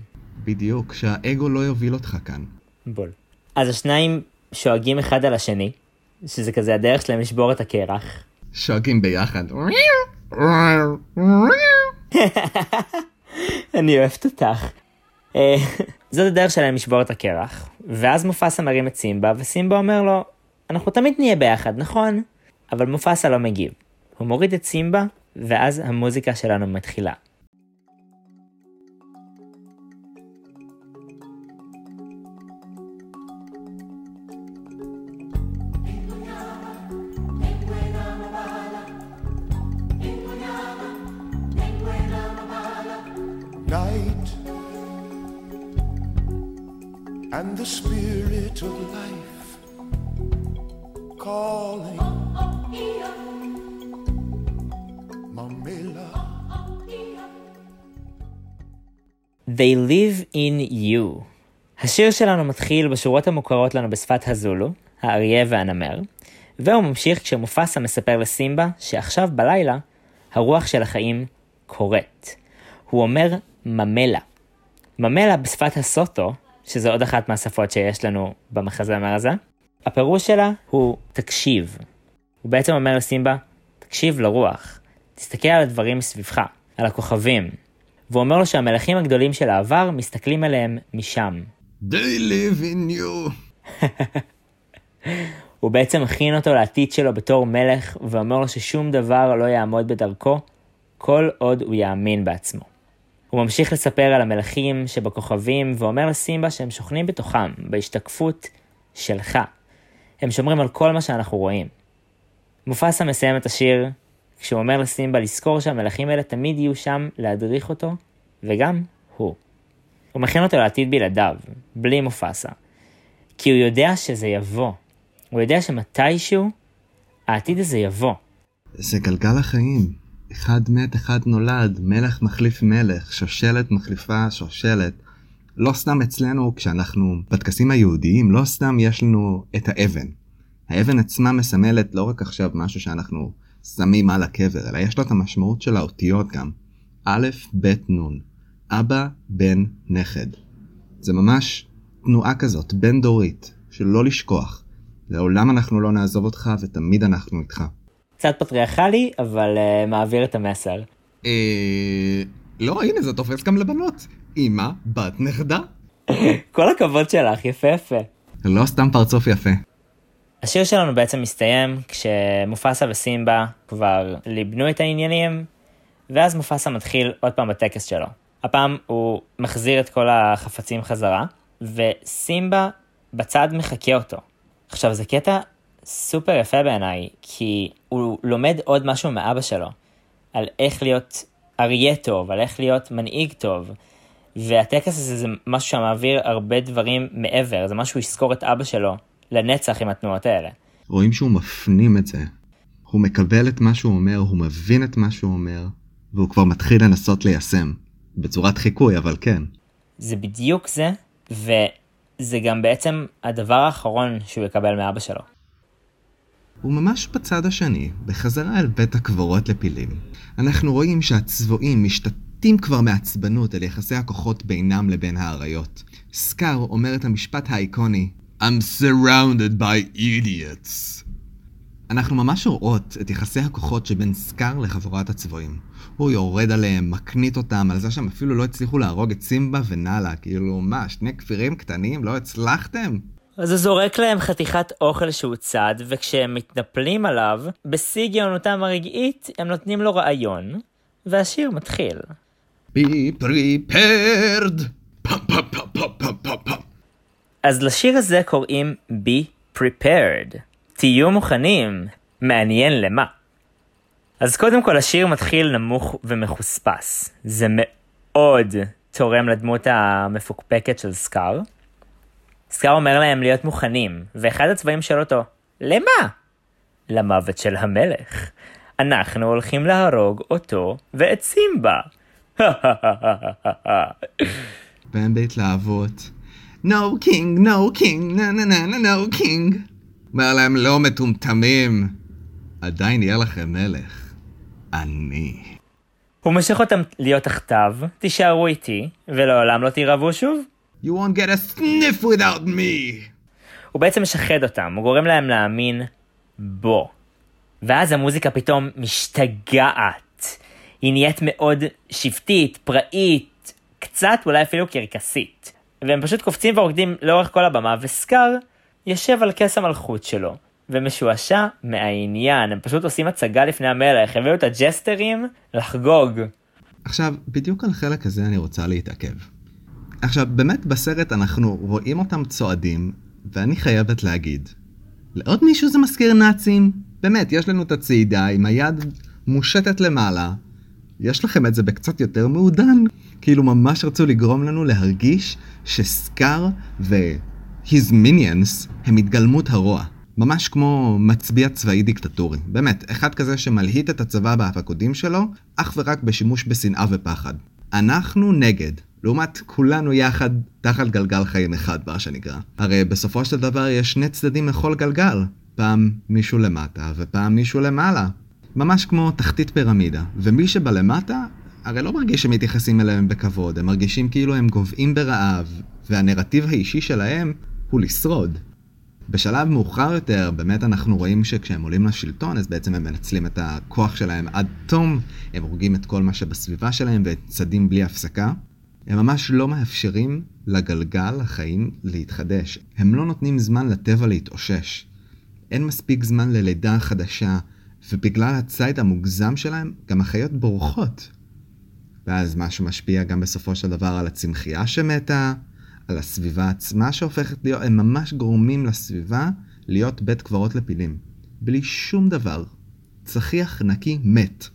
בדיוק, שהאגו לא יוביל אותך כאן. בול. אז השניים שואגים אחד על השני, שזה כזה הדרך שלהם לשבור את הקרח. שוגים ביחד. אני אוהבת אותך. אה, זאת הדרך שלהם לשבור את הקרח, ואז מופסה מרים את סימבה, וסימבה אומר לו, אנחנו תמיד נהיה ביחד, נכון? אבל מופסה לא מגיב. הוא מוריד את סימבה, ואז המוזיקה שלנו מתחילה. Calling Mamela They live in you. השיר שלנו מתחיל בשורות המוכרות לנו בשפת הזולו, האריה והנמר, והוא ממשיך כשמופסה מספר לסימבה שעכשיו בלילה הרוח של החיים קורית. הוא אומר ממלה. ממלה בשפת הסוטו, שזו עוד אחת מהשפות שיש לנו במחזמר הזה, הפירוש שלה הוא תקשיב. הוא בעצם אומר לסימבה, תקשיב לרוח, תסתכל על הדברים מסביבך, על הכוכבים. והוא אומר לו שהמלכים הגדולים של העבר מסתכלים עליהם משם. They live in you. הוא בעצם מכין אותו לעתיד שלו בתור מלך, ואומר לו ששום דבר לא יעמוד בדרכו, כל עוד הוא יאמין בעצמו. הוא ממשיך לספר על המלכים שבכוכבים, ואומר לסימבה שהם שוכנים בתוכם, בהשתקפות שלך. הם שומרים על כל מה שאנחנו רואים. מופסה מסיים את השיר כשהוא אומר לסימבה לזכור שהמלכים האלה תמיד יהיו שם להדריך אותו, וגם הוא. הוא מכין אותו לעתיד בלעדיו, בלי מופסה. כי הוא יודע שזה יבוא. הוא יודע שמתישהו העתיד הזה יבוא. זה גלגל החיים. אחד מת, אחד נולד, מלך מחליף מלך, שושלת מחליפה שושלת. לא סתם אצלנו, כשאנחנו בטקסים היהודיים, לא סתם יש לנו את האבן. האבן עצמה מסמלת לא רק עכשיו משהו שאנחנו שמים על הקבר, אלא יש לו את המשמעות של האותיות גם. א', ב', נ'. אבא, בן, נכד. זה ממש תנועה כזאת, בין דורית, של לא לשכוח. לעולם אנחנו לא נעזוב אותך ותמיד אנחנו איתך. קצת פטריארכלי, אבל uh, מעביר את המסר. אה... לא, הנה זה תופס גם לבנות. אמא, בת נכדה. כל הכבוד שלך, יפה יפה. לא סתם פרצוף יפה. השיר שלנו בעצם מסתיים כשמופסה וסימבה כבר ליבנו את העניינים, ואז מופסה מתחיל עוד פעם בטקס שלו. הפעם הוא מחזיר את כל החפצים חזרה, וסימבה בצד מחקה אותו. עכשיו זה קטע סופר יפה בעיניי, כי הוא לומד עוד משהו מאבא שלו, על איך להיות אריה טוב, על איך להיות מנהיג טוב, והטקס הזה זה משהו שמעביר הרבה דברים מעבר, זה משהו שיזכור את אבא שלו לנצח עם התנועות האלה. רואים שהוא מפנים את זה. הוא מקבל את מה שהוא אומר, הוא מבין את מה שהוא אומר, והוא כבר מתחיל לנסות ליישם. בצורת חיקוי, אבל כן. זה בדיוק זה, וזה גם בעצם הדבר האחרון שהוא יקבל מאבא שלו. הוא ממש בצד השני, בחזרה אל בית הקברות לפילים. אנחנו רואים שהצבועים משתתים כבר מעצבנות על יחסי הכוחות בינם לבין האריות. סקאר אומר את המשפט האיקוני I'm surrounded by idiots. אנחנו ממש רואות את יחסי הכוחות שבין סקאר לחבורת הצבועים. הוא יורד עליהם, מקנית אותם, על זה שהם אפילו לא הצליחו להרוג את סימבה ונאלה. כאילו, מה, שני כפירים קטנים? לא הצלחתם? אז הוא זורק להם חתיכת אוכל שהוצד, וכשהם מתנפלים עליו, בשיא גאונותם הרגעית, הם נותנים לו רעיון, והשיר מתחיל. Be prepared. פם פם פם פם פם פם פם. אז לשיר הזה קוראים Be Prepared. תהיו מוכנים. מעניין למה. אז קודם כל השיר מתחיל נמוך ומחוספס. זה מאוד תורם לדמות המפוקפקת של סקאר. סקאר אומר להם להיות מוכנים, ואחד הצבעים שואל אותו, למה? למוות של המלך. אנחנו הולכים להרוג אותו ואת סימבה. והם בהתלהבות. No king, no king, נה נה נה נה no king. אומר להם לא מטומטמים. עדיין יהיה לכם מלך. אני. הוא מושך אותם להיות תחתיו, תישארו איתי, ולעולם לא תירבו שוב. You won't get a sniff without me. הוא בעצם משחד אותם, הוא גורם להם להאמין בו. ואז המוזיקה פתאום משתגעת. היא נהיית מאוד שבטית, פראית, קצת אולי אפילו קרקסית. והם פשוט קופצים ורוקדים לאורך כל הבמה, וסקאר יושב על כס המלכות שלו, ומשועשע מהעניין, הם פשוט עושים הצגה לפני המלך, הביאו את הג'סטרים לחגוג. עכשיו, בדיוק על החלק הזה אני רוצה להתעכב. עכשיו, באמת בסרט אנחנו רואים אותם צועדים, ואני חייבת להגיד, לעוד מישהו זה מזכיר נאצים? באמת, יש לנו את הצעידה עם היד מושטת למעלה. יש לכם את זה בקצת יותר מעודן? כאילו ממש רצו לגרום לנו להרגיש שסקאר ו-his minions הם התגלמות הרוע. ממש כמו מצביע צבאי דיקטטורי. באמת, אחד כזה שמלהיט את הצבא בהפקודים שלו, אך ורק בשימוש בשנאה ופחד. אנחנו נגד. לעומת כולנו יחד תחת גלגל חיים אחד, מה שנקרא. הרי בסופו של דבר יש שני צדדים לכל גלגל. פעם מישהו למטה ופעם מישהו למעלה. ממש כמו תחתית פירמידה. ומי שבלמטה, הרי לא מרגיש שמתייחסים אליהם בכבוד, הם מרגישים כאילו הם גוועים ברעב, והנרטיב האישי שלהם הוא לשרוד. בשלב מאוחר יותר, באמת אנחנו רואים שכשהם עולים לשלטון, אז בעצם הם מנצלים את הכוח שלהם עד תום, הם הורגים את כל מה שבסביבה שלהם וצדים בלי הפסקה. הם ממש לא מאפשרים לגלגל החיים להתחדש. הם לא נותנים זמן לטבע להתאושש. אין מספיק זמן ללידה חדשה, ובגלל הציד המוגזם שלהם, גם החיות בורחות. ואז משהו משפיע גם בסופו של דבר על הצמחייה שמתה, על הסביבה עצמה שהופכת להיות, הם ממש גורמים לסביבה להיות בית קברות לפילים. בלי שום דבר. צחיח נקי מת.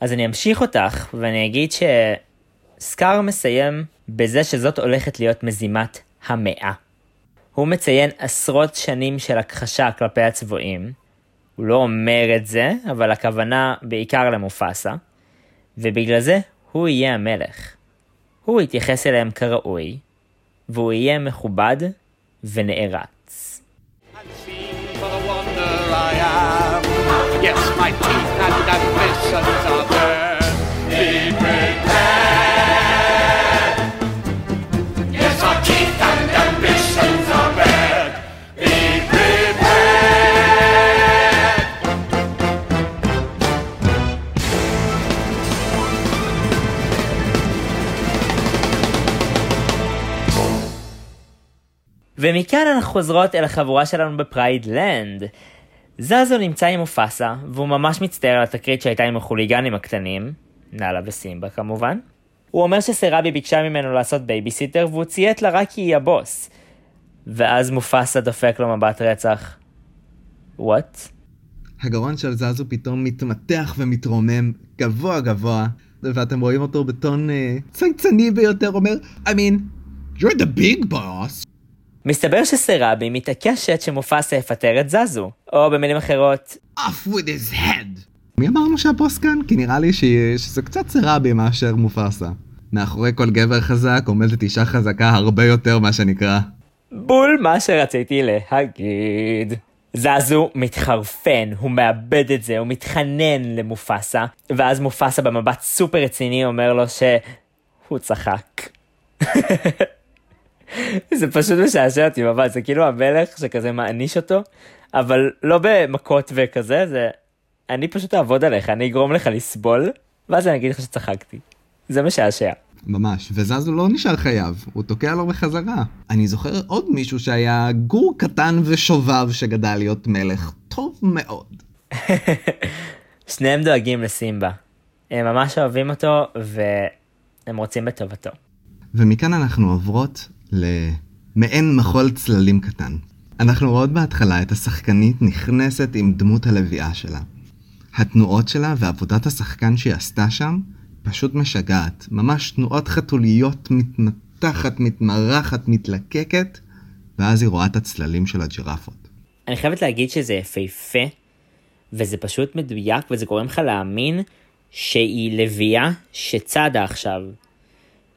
אז אני אמשיך אותך, ואני אגיד שסקאר מסיים בזה שזאת הולכת להיות מזימת המאה. הוא מציין עשרות שנים של הכחשה כלפי הצבועים. הוא לא אומר את זה, אבל הכוונה בעיקר למופסה. ובגלל זה הוא יהיה המלך. הוא יתייחס אליהם כראוי, והוא יהיה מכובד ונערץ. Yes, my teeth and ambitions are ומכאן אנחנו חוזרות אל החבורה שלנו ב Pride Land. זזו נמצא עם מופסה, והוא ממש מצטער על התקרית שהייתה עם החוליגנים הקטנים, נאלה וסימבה כמובן. הוא אומר ששרבי ביקשה ממנו לעשות בייביסיטר והוא ציית לה רק כי היא הבוס. ואז מופסה דופק לו מבט רצח. What? הגרון של זזו פתאום מתמתח ומתרומם גבוה גבוה, ואתם רואים אותו בטון אה, צייצני ביותר אומר, I mean, you're the big boss. מסתבר שסרבי מתעקשת שמופסה יפטר את זזו, או במילים אחרות, off with his head. מי אמרנו שהבוס כאן? כי נראה לי ש... שזה קצת סרבי מאשר מופסה. מאחורי כל גבר חזק עומדת אישה חזקה הרבה יותר מה שנקרא. בול מה שרציתי להגיד. זזו מתחרפן, הוא מאבד את זה, הוא מתחנן למופסה, ואז מופסה במבט סופר רציני אומר לו שהוא צחק. זה פשוט משעשע אותי ממש, זה כאילו המלך שכזה מעניש אותו, אבל לא במכות וכזה, זה אני פשוט אעבוד עליך, אני אגרום לך לסבול, ואז אני אגיד לך שצחקתי. זה משעשע. ממש, וזזו לא נשאר חייב, הוא תוקע לו בחזרה. אני זוכר עוד מישהו שהיה גור קטן ושובב שגדל להיות מלך טוב מאוד. שניהם דואגים לסימבה. הם ממש אוהבים אותו, והם רוצים בטובתו. ומכאן אנחנו עוברות למעין מחול צללים קטן. אנחנו רואות בהתחלה את השחקנית נכנסת עם דמות הלוויה שלה. התנועות שלה ועבודת השחקן שהיא עשתה שם פשוט משגעת. ממש תנועות חתוליות מתנתחת, מתמרחת, מתלקקת, ואז היא רואה את הצללים של הג'ירפות. אני חייבת להגיד שזה יפהפה, וזה פשוט מדויק, וזה גורם לך להאמין שהיא לביאה שצדה עכשיו.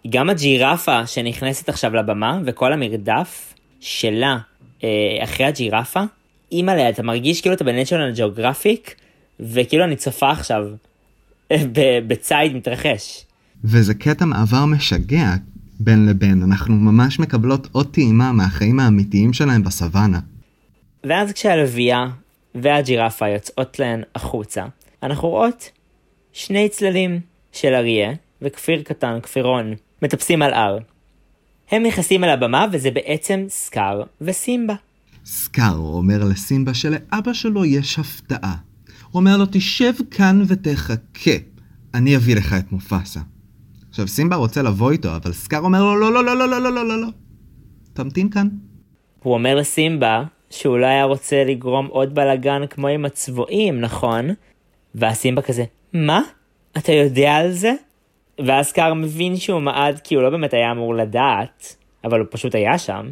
גם הג'ירפה שנכנסת עכשיו לבמה, וכל המרדף שלה אה, אחרי הג'ירפה, אימא'לה, אתה מרגיש כאילו אתה בנשיונל ג'אוגרפיק, וכאילו אני צופה עכשיו בציד מתרחש. וזה קטע מעבר משגע בין לבין, אנחנו ממש מקבלות עוד טעימה מהחיים האמיתיים שלהם בסוואנה. ואז כשהלוויה והג'ירפה יוצאות להן החוצה, אנחנו רואות שני צללים של אריה וכפיר קטן, כפירון, מטפסים על הר. הם נכנסים אל הבמה וזה בעצם סקאר וסימבה. סקאר אומר לסימבה שלאבא שלו יש הפתעה. הוא אומר לו, תשב כאן ותחכה, אני אביא לך את מופסה. עכשיו, סימבה רוצה לבוא איתו, אבל סקאר אומר לו, לא, לא, לא, לא, לא, לא, לא, לא, לא. תמתין כאן. הוא אומר לסימבה שהוא לא היה רוצה לגרום עוד בלאגן כמו עם הצבועים, נכון? והסימבה כזה, מה? אתה יודע על זה? ואז סקאר מבין שהוא מעד כי הוא לא באמת היה אמור לדעת, אבל הוא פשוט היה שם.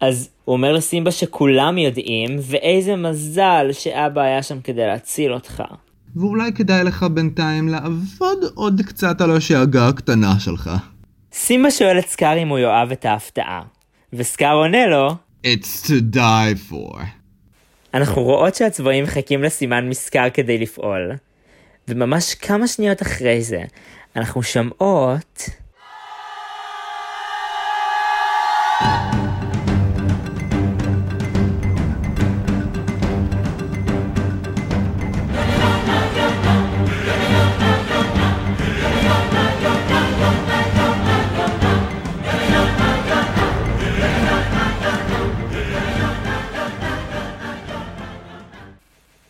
אז הוא אומר לסימבה שכולם יודעים, ואיזה מזל שאבא היה שם כדי להציל אותך. ואולי כדאי לך בינתיים לעבוד עוד קצת על השאגה הקטנה שלך. סימבה שואל את סקאר אם הוא יאהב את ההפתעה, וסקאר עונה לו, It's to die for. אנחנו רואות שהצבועים מחכים לסימן מסקר כדי לפעול, וממש כמה שניות אחרי זה, אנחנו שומעות...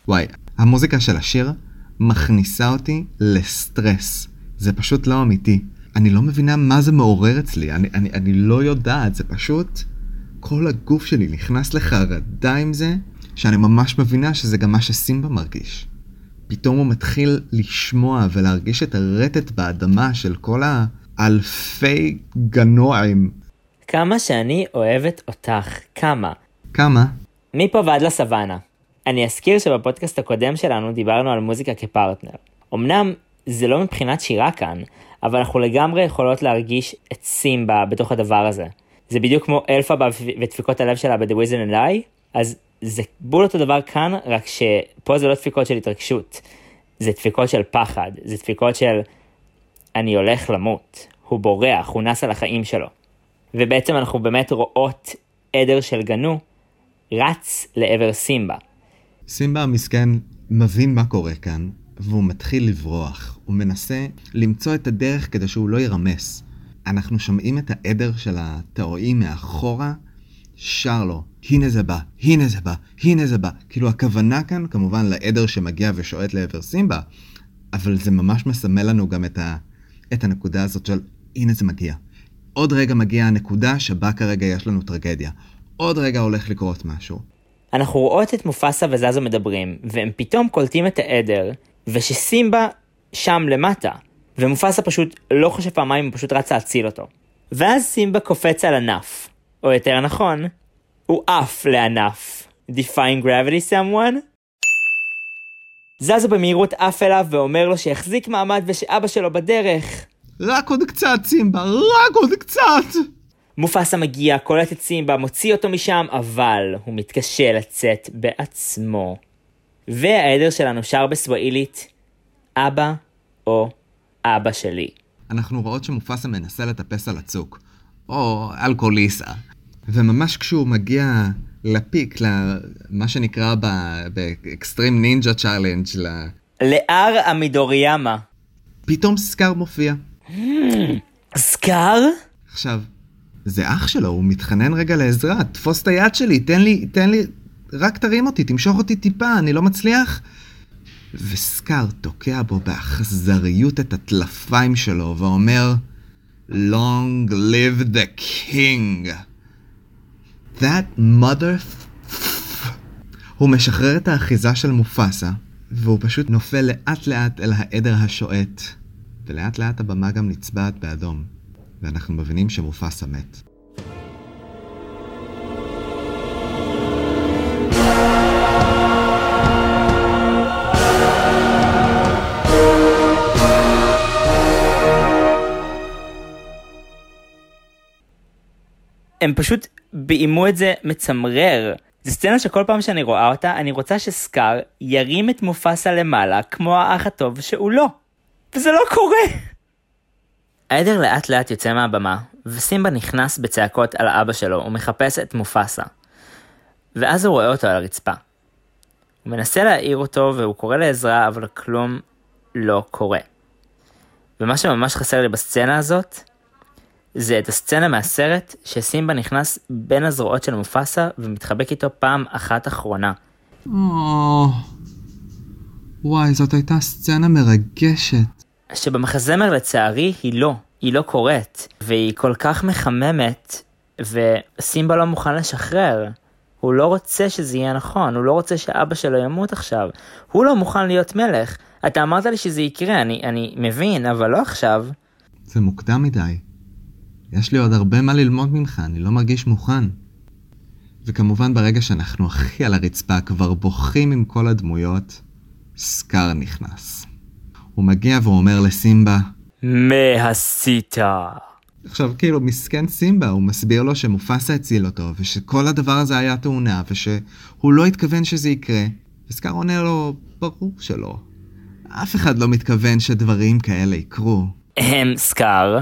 וואי, המוזיקה של השיר מכניסה אותי לסטרס. זה פשוט לא אמיתי. אני לא מבינה מה זה מעורר אצלי, אני, אני, אני לא יודעת, זה פשוט... כל הגוף שלי נכנס לחרדה עם זה, שאני ממש מבינה שזה גם מה שסימבה מרגיש. פתאום הוא מתחיל לשמוע ולהרגיש את הרטט באדמה של כל האלפי גנועים. כמה שאני אוהבת אותך, כמה. כמה? מפה ועד לסוואנה. אני אזכיר שבפודקאסט הקודם שלנו דיברנו על מוזיקה כפרטנר. אמנם זה לא מבחינת שירה כאן, אבל אנחנו לגמרי יכולות להרגיש את סימבה בתוך הדבר הזה. זה בדיוק כמו אלפבא ודפיקות הלב שלה ב-The Wizard and I, אז זה בול אותו דבר כאן, רק שפה זה לא דפיקות של התרגשות, זה דפיקות של פחד, זה דפיקות של אני הולך למות, הוא בורח, הוא נס על החיים שלו. ובעצם אנחנו באמת רואות עדר של גנו רץ לעבר סימבה. סימבה המסכן מבין מה קורה כאן, והוא מתחיל לברוח. הוא מנסה למצוא את הדרך כדי שהוא לא יירמס. אנחנו שומעים את העדר של התאואים מאחורה, שר לו, הנה זה בא, הנה זה בא, הנה זה בא. כאילו הכוונה כאן כמובן לעדר שמגיע ושועט לעבר סימבה, אבל זה ממש מסמל לנו גם את, ה, את הנקודה הזאת של הנה זה מגיע. עוד רגע מגיעה הנקודה שבה כרגע יש לנו טרגדיה. עוד רגע הולך לקרות משהו. אנחנו רואות את מופסה וזזו מדברים, והם פתאום קולטים את העדר, ושסימבה שם למטה, ומופסה פשוט לא חושב פעמיים, הוא פשוט רץ להציל אותו. ואז סימבה קופץ על ענף, או יותר נכון, הוא עף לענף. Define gravity someone? זזו במהירות עף אליו ואומר לו שיחזיק מעמד ושאבא שלו בדרך. רק עוד קצת, סימבה, רק עוד קצת! מופסה מגיע, קולט את סימבה, מוציא אותו משם, אבל הוא מתקשה לצאת בעצמו. והעדר שלנו שר בסוואילית, אבא או אבא שלי. אנחנו רואות שמופסה מנסה לטפס על הצוק, או אלכוהוליסה. וממש כשהוא מגיע ל peak, למה שנקרא ב extreme ninja challenge, להר המידוריאמה. פתאום סקאר מופיע. סקאר? עכשיו, זה אח שלו, הוא מתחנן רגע לעזרה, תפוס את היד שלי, תן לי, תן לי, רק תרים אותי, תמשוך אותי טיפה, אני לא מצליח. וסקאר תוקע בו באכזריות את הטלפיים שלו ואומר, Long live the king. That mother... הוא משחרר את האחיזה של מופסה, והוא פשוט נופל לאט לאט אל העדר השועט, ולאט לאט הבמה גם נצבעת באדום, ואנחנו מבינים שמופסה מת. הם פשוט ביימו את זה מצמרר. זו סצנה שכל פעם שאני רואה אותה, אני רוצה שסקאר ירים את מופסה למעלה, כמו האח הטוב שהוא לא. וזה לא קורה. העדר לאט לאט יוצא מהבמה, וסימבה נכנס בצעקות על אבא שלו ומחפש את מופסה. ואז הוא רואה אותו על הרצפה. הוא מנסה להעיר אותו והוא קורא לעזרה, אבל כלום לא קורה. ומה שממש חסר לי בסצנה הזאת, זה את הסצנה מהסרט שסימבה נכנס בין הזרועות של מופסה ומתחבק איתו פעם אחת אחרונה. או... וואי, זאת הייתה סצנה מרגשת. שבמחזמר לצערי היא לא, היא לא קורית, והיא כל כך מחממת, וסימבה לא מוכן לשחרר. הוא לא רוצה שזה יהיה נכון, הוא לא רוצה שאבא שלו ימות עכשיו. הוא לא מוכן להיות מלך. אתה אמרת לי שזה יקרה, אני, אני מבין, אבל לא עכשיו. זה מוקדם מדי. יש לי עוד הרבה מה ללמוד ממך, אני לא מרגיש מוכן. וכמובן ברגע שאנחנו הכי על הרצפה, כבר בוכים עם כל הדמויות, סקאר נכנס. הוא מגיע והוא אומר לסימבה, מה עשית? עכשיו כאילו מסכן סימבה, הוא מסביר לו שמופסה הציל אותו, ושכל הדבר הזה היה תאונה, ושהוא לא התכוון שזה יקרה. וסקאר עונה לו, ברור שלא. אף אחד לא מתכוון שדברים כאלה יקרו. הם סקאר.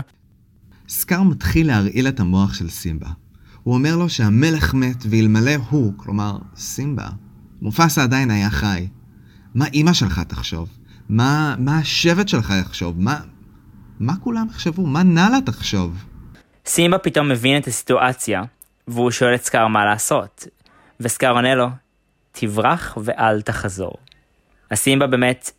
סקאר מתחיל להרעיל את המוח של סימבה. הוא אומר לו שהמלך מת, ואלמלא הוא, כלומר סימבה, מופסה עדיין היה חי. מה אימא שלך תחשוב? מה, מה השבט שלך יחשוב? מה, מה כולם יחשבו? מה נאלה תחשוב? סימבה פתאום מבין את הסיטואציה, והוא שואל את סקאר מה לעשות. וסקאר עונה לו, תברח ואל תחזור. אז סימבה באמת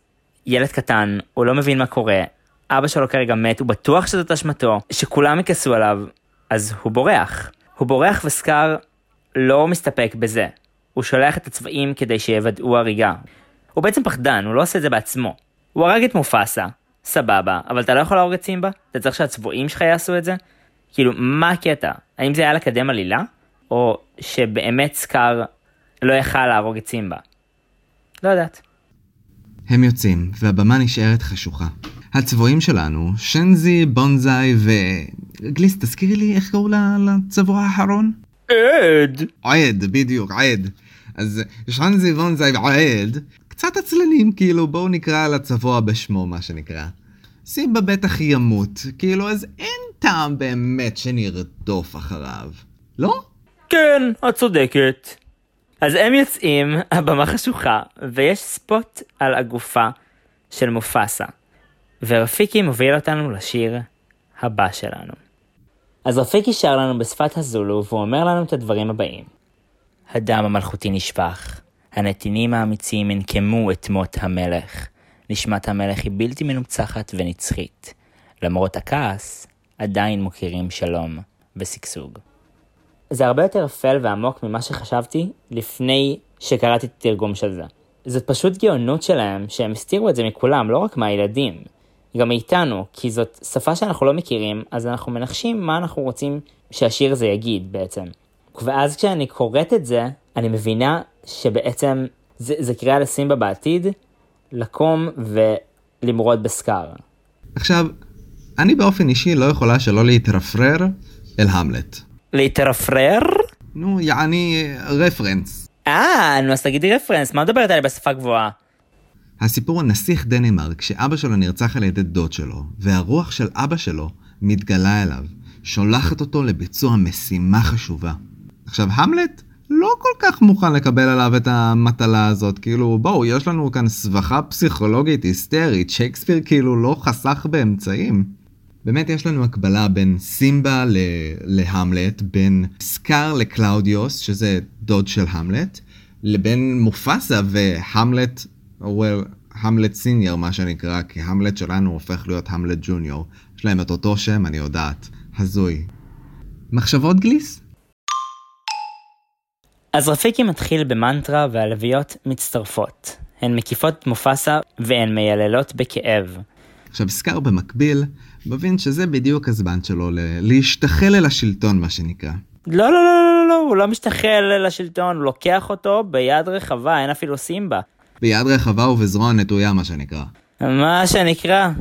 ילד קטן, הוא לא מבין מה קורה, אבא שלו כרגע מת, הוא בטוח שזאת אשמתו, שכולם יכעסו עליו, אז הוא בורח. הוא בורח וסקאר לא מסתפק בזה. הוא שולח את הצבעים כדי שיוודאו הריגה. הוא בעצם פחדן, הוא לא עושה את זה בעצמו. הוא הרג את מופסה, סבבה, אבל אתה לא יכול להרוג את סימבה? אתה צריך שהצבועים שלך יעשו את זה? כאילו, מה הקטע? האם זה היה לקדם עלילה? או שבאמת סקאר לא יכל להרוג את סימבה? לא יודעת. הם יוצאים, והבמה נשארת חשוכה. הצבועים שלנו, שנזי, בונזאי ו... גליס, תזכירי לי איך קראו לצבוע האחרון? עד. עד, בדיוק, עד. אז שנזי, בונזאי ועד, קצת עצלנים, כאילו, בואו נקרא לצבוע בשמו, מה שנקרא. סימבה בטח ימות, כאילו, אז אין טעם באמת שנרדוף אחריו. לא? כן, את צודקת. אז הם יוצאים, הבמה חשוכה, ויש ספוט על הגופה של מופסה. ורפיקי מוביל אותנו לשיר הבא שלנו. אז רפיק שר לנו בשפת הזולו והוא אומר לנו את הדברים הבאים. הדם המלכותי נשפך, הנתינים האמיצים ינקמו את מות המלך. נשמת המלך היא בלתי מנוצחת ונצחית. למרות הכעס, עדיין מוכירים שלום ושגשוג. זה הרבה יותר אפל ועמוק ממה שחשבתי לפני שקראתי את התרגום של זה. זאת פשוט גאונות שלהם שהם הסתירו את זה מכולם, לא רק מהילדים. גם מאיתנו, כי זאת שפה שאנחנו לא מכירים, אז אנחנו מנחשים מה אנחנו רוצים שהשיר הזה יגיד בעצם. ואז כשאני קוראת את זה, אני מבינה שבעצם זה, זה קריאה לסימבה בעתיד, לקום ולמרוד בסקאר. עכשיו, אני באופן אישי לא יכולה שלא להתרפרר אל המלט. להתרפרר? נו, יעני רפרנס. אה, נו אז תגידי רפרנס, מה מדברת עליה בשפה גבוהה? הסיפור על נסיך דנמרק שאבא שלו נרצח על ידי דוד שלו, והרוח של אבא שלו מתגלה אליו, שולחת אותו לביצוע משימה חשובה. עכשיו, המלט לא כל כך מוכן לקבל עליו את המטלה הזאת, כאילו, בואו, יש לנו כאן סבכה פסיכולוגית היסטרית, שייקספיר כאילו לא חסך באמצעים. באמת יש לנו הקבלה בין סימבה ל- להמלט, בין סקאר לקלאודיוס, שזה דוד של המלט, לבין מופסה והמלט, או well, המלט senior מה שנקרא, כי המלט שלנו הופך להיות המלט junior. יש להם את אותו שם, אני יודעת. הזוי. מחשבות גליס? אז רפיקי מתחיל במנטרה והלוויות מצטרפות. הן מקיפות את מופסה והן מייללות בכאב. עכשיו, סקאר במקביל, מבין שזה בדיוק הזמן שלו ל- להשתחל אל השלטון, מה שנקרא. לא, לא, לא, לא, לא, הוא לא משתחל לשלטון, הוא לוקח אותו ביד רחבה, אין אפילו סימבה. ביד רחבה ובזרוע נטויה, מה שנקרא. מה שנקרא.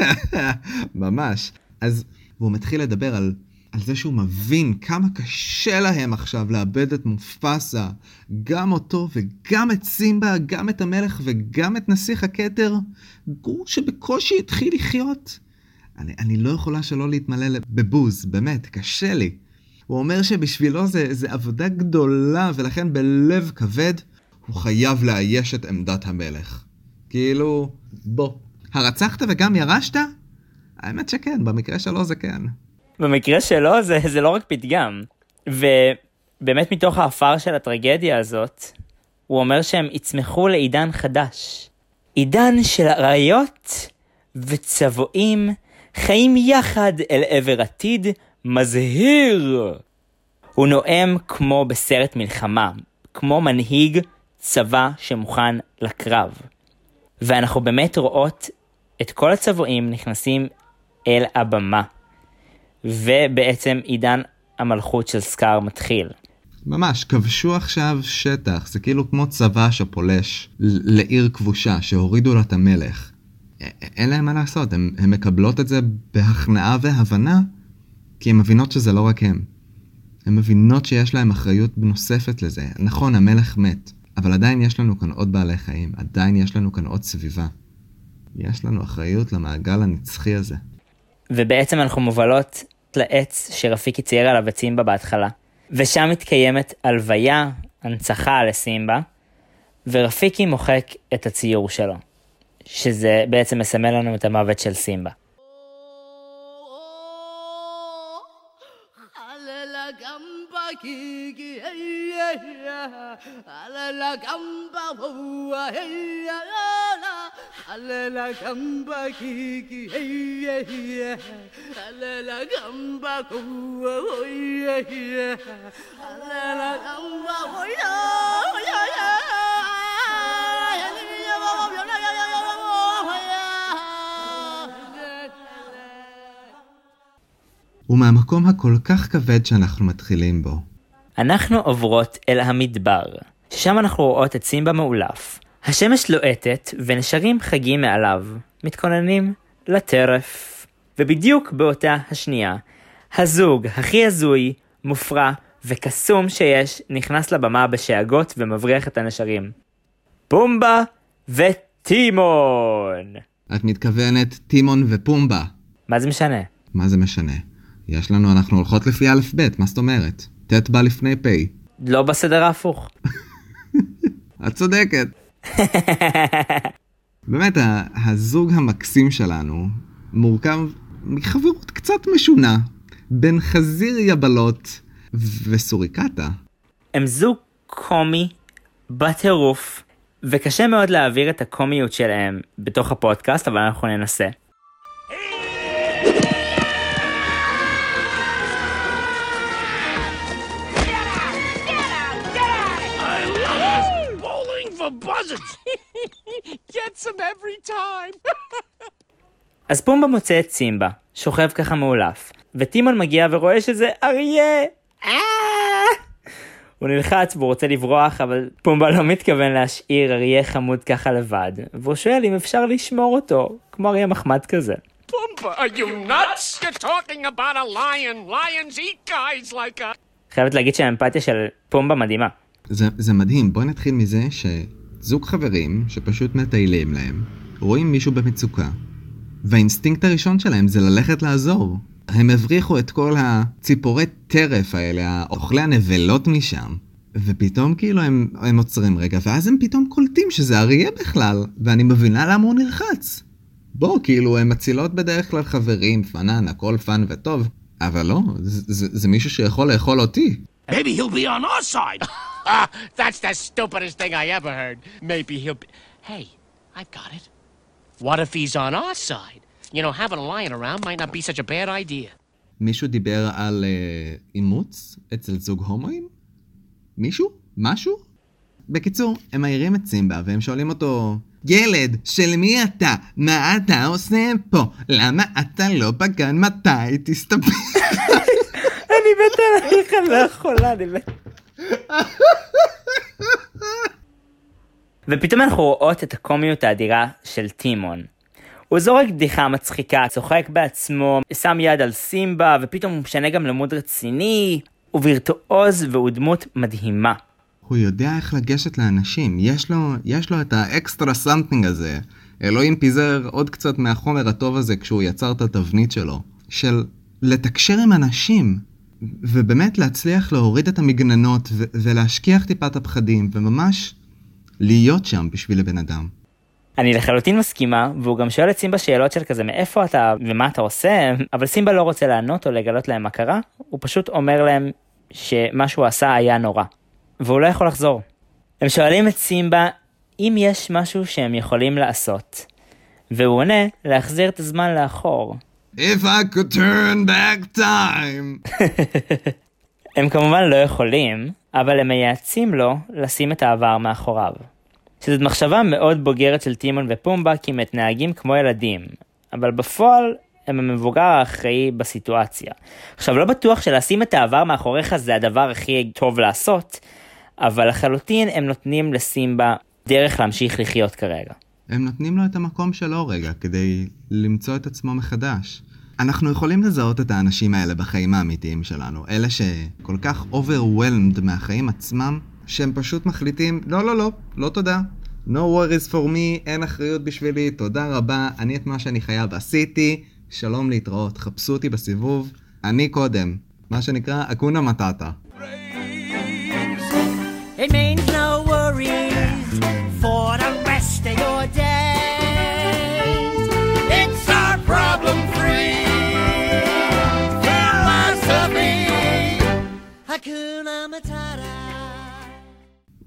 ממש. אז והוא מתחיל לדבר על, על זה שהוא מבין כמה קשה להם עכשיו לאבד את מופסה, גם אותו וגם את סימבה, גם את המלך וגם את נסיך הכתר, גור שבקושי התחיל לחיות. אני, אני לא יכולה שלא להתמלא בבוז, באמת, קשה לי. הוא אומר שבשבילו זה, זה עבודה גדולה, ולכן בלב כבד הוא חייב לאייש את עמדת המלך. כאילו, בוא. הרצחת וגם ירשת? האמת שכן, במקרה שלו זה כן. במקרה שלו זה, זה לא רק פתגם. ובאמת מתוך האפר של הטרגדיה הזאת, הוא אומר שהם יצמחו לעידן חדש. עידן של אריות וצבועים חיים יחד אל עבר עתיד מזהיר. הוא נואם כמו בסרט מלחמה, כמו מנהיג צבא שמוכן לקרב. ואנחנו באמת רואות את כל הצבועים נכנסים אל הבמה. ובעצם עידן המלכות של סקאר מתחיל. ממש, כבשו עכשיו שטח, זה כאילו כמו צבא שפולש לעיר כבושה, שהורידו לה את המלך. אין להם מה לעשות, הם מקבלות את זה בהכנעה והבנה, כי הן מבינות שזה לא רק הם. הן מבינות שיש להם אחריות נוספת לזה. נכון, המלך מת, אבל עדיין יש לנו כאן עוד בעלי חיים, עדיין יש לנו כאן עוד סביבה. יש לנו אחריות למעגל הנצחי הזה. ובעצם אנחנו מובלות לעץ שרפיקי צייר עליו את סימבה בהתחלה. ושם מתקיימת הלוויה, הנצחה לסימבה, ורפיקי מוחק את הציור שלו. שזה בעצם מסמל לנו את המוות של סימבה. Yeah yeah Alela gamba bua hey yeah la Alela gamba kiki hey yeah yeah Alela gamba bua oh yeah yeah Alela gamba oh yeah oh yeah yeah ומהמקום הכל כך כבד שאנחנו מתחילים בו, אנחנו עוברות אל המדבר, ששם אנחנו רואות את סימבה מאולף. השמש לוהטת ונשרים חגים מעליו, מתכוננים לטרף. ובדיוק באותה השנייה, הזוג הכי הזוי, מופרע וקסום שיש נכנס לבמה בשאגות ומבריח את הנשרים. פומבה וטימון! את מתכוונת טימון ופומבה. מה זה משנה? מה זה משנה? יש לנו, אנחנו הולכות לפי א' ב', מה זאת אומרת? ט' בא לפני פ'. לא בסדר ההפוך. את צודקת. באמת, הזוג המקסים שלנו מורכב מחברות קצת משונה. בין חזיר יבלות וסוריקטה. הם זוג קומי בטירוף, וקשה מאוד להעביר את הקומיות שלהם בתוך הפודקאסט, אבל אנחנו ננסה. Buzzards. Gets them every time. אז פומבה מוצא את סימבה, שוכב ככה מאולף, וטימון מגיע ורואה שזה אריה! אה! הוא נלחץ והוא רוצה לברוח, אבל פומבה לא מתכוון להשאיר אריה חמוד ככה לבד, והוא שואל אם אפשר לשמור אותו, כמו אריה מחמד כזה. Pumbaa, are you nuts? You're talking about a lion. Lions eat guys like a. חייבת להגיד שהאמפתיה של פומבה מדהימה. זה, זה מדהים, בואי נתחיל מזה שזוג חברים שפשוט מטיילים להם, רואים מישהו במצוקה, והאינסטינקט הראשון שלהם זה ללכת לעזור. הם הבריחו את כל הציפורי טרף האלה, אוכלי הנבלות משם, ופתאום כאילו הם, הם עוצרים רגע, ואז הם פתאום קולטים שזה אריה בכלל, ואני מבינה למה הוא נלחץ. בוא, כאילו, הם מצילות בדרך כלל חברים, fun, הכל fun וטוב, אבל לא, זה, זה, זה מישהו שיכול לאכול אותי. Maybe he'll be on our side. That's the stupidest thing I ever heard. Maybe he'll be. Hey, I've got it. What if he's on our side? You know, having a lion around might not be such a bad idea. מישהו דיבר על אה, אימוץ אצל זוג הומואים? מישהו? משהו? בקיצור, הם מעירים את סימבה והם שואלים אותו, ילד, של מי אתה? מה אתה עושה פה? למה אתה לא בגן מתי? תסתפק. אני מת עליך, לא יכולה, אני מת. ופתאום אנחנו רואות את הקומיות האדירה של טימון. הוא זורק בדיחה מצחיקה, צוחק בעצמו, שם יד על סימבה, ופתאום הוא משנה גם ל mode רציני. הוא וירטואוז והוא דמות מדהימה. הוא יודע איך לגשת לאנשים, יש לו, יש לו את ה extra something הזה. אלוהים פיזר עוד קצת מהחומר הטוב הזה כשהוא יצר את התבנית שלו. של לתקשר עם אנשים, ובאמת להצליח להוריד את המגננות ו- ולהשכיח טיפה את הפחדים, וממש להיות שם בשביל הבן אדם. אני לחלוטין מסכימה, והוא גם שואל את סימבה שאלות של כזה מאיפה אתה ומה אתה עושה, אבל סימבה לא רוצה לענות או לגלות להם מה קרה, הוא פשוט אומר להם שמה שהוא עשה היה נורא, והוא לא יכול לחזור. הם שואלים את סימבה אם יש משהו שהם יכולים לעשות, והוא עונה להחזיר את הזמן לאחור. If I could turn back time. הם כמובן לא יכולים, אבל הם מייעצים לו לשים את העבר מאחוריו. שזאת מחשבה מאוד בוגרת של טימון ופומבה כי הם מתנהגים כמו ילדים, אבל בפועל הם המבוגר האחראי בסיטואציה. עכשיו לא בטוח שלשים את העבר מאחוריך זה הדבר הכי טוב לעשות, אבל לחלוטין הם נותנים לסימבה דרך להמשיך לחיות כרגע. הם נותנים לו את המקום שלו רגע, כדי למצוא את עצמו מחדש. אנחנו יכולים לזהות את האנשים האלה בחיים האמיתיים שלנו, אלה שכל כך overwhelmed מהחיים עצמם, שהם פשוט מחליטים, לא, לא, לא, לא תודה. No worries for me, אין אחריות בשבילי, תודה רבה, אני את מה שאני חייב עשיתי, שלום להתראות, חפשו אותי בסיבוב, אני קודם. מה שנקרא, אקונה מטאטה. It means no worries for the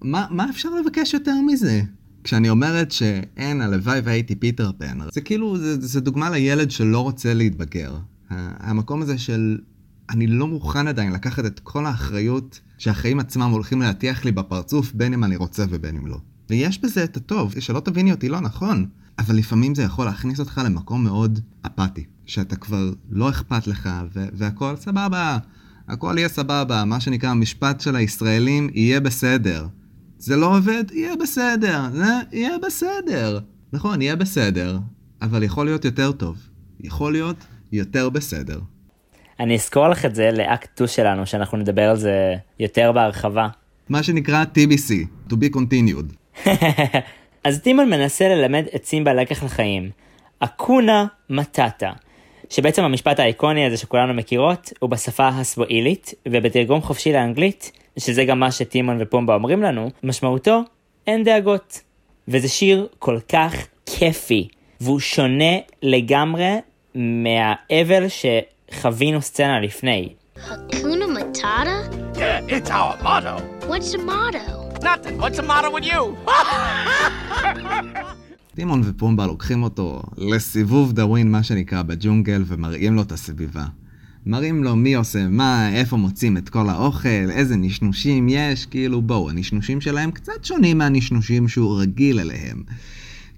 מה, מה אפשר לבקש יותר מזה? כשאני אומרת שאין, הלוואי והייתי פיטר פן, זה כאילו, זה, זה דוגמה לילד שלא רוצה להתבגר. המקום הזה של אני לא מוכן עדיין לקחת את כל האחריות שהחיים עצמם הולכים להטיח לי בפרצוף, בין אם אני רוצה ובין אם לא. ויש בזה את הטוב, שלא תביני אותי לא נכון, אבל לפעמים זה יכול להכניס אותך למקום מאוד אפאתי, שאתה כבר לא אכפת לך, והכל סבבה, הכל יהיה סבבה, מה שנקרא המשפט של הישראלים, יהיה בסדר. זה לא עובד, יהיה בסדר, זה יהיה בסדר. נכון, יהיה בסדר, אבל יכול להיות יותר טוב. יכול להיות יותר בסדר. אני אזכור לך את זה לאקט 2 שלנו, שאנחנו נדבר על זה יותר בהרחבה. מה שנקרא TBC, to be continued. אז טימון מנסה ללמד את סימבה לקח לחיים, אקונה מטאטה, שבעצם המשפט האיקוני הזה שכולנו מכירות, הוא בשפה הסוואילית, ובתרגום חופשי לאנגלית, שזה גם מה שטימון ופומבה אומרים לנו, משמעותו אין דאגות. וזה שיר כל כך כיפי, והוא שונה לגמרי מהאבל חווינו סצנה לפני. Hakuna Matata? Yeah, it's our motto. What's the motto? Nothing. What's the matter with you? טימון ופומבה לוקחים אותו לסיבוב דאווין, מה שנקרא, בג'ונגל, ומראים לו את הסביבה. מראים לו מי עושה מה, איפה מוצאים את כל האוכל, איזה נשנושים יש, כאילו בואו, הנשנושים שלהם קצת שונים מהנשנושים שהוא רגיל אליהם.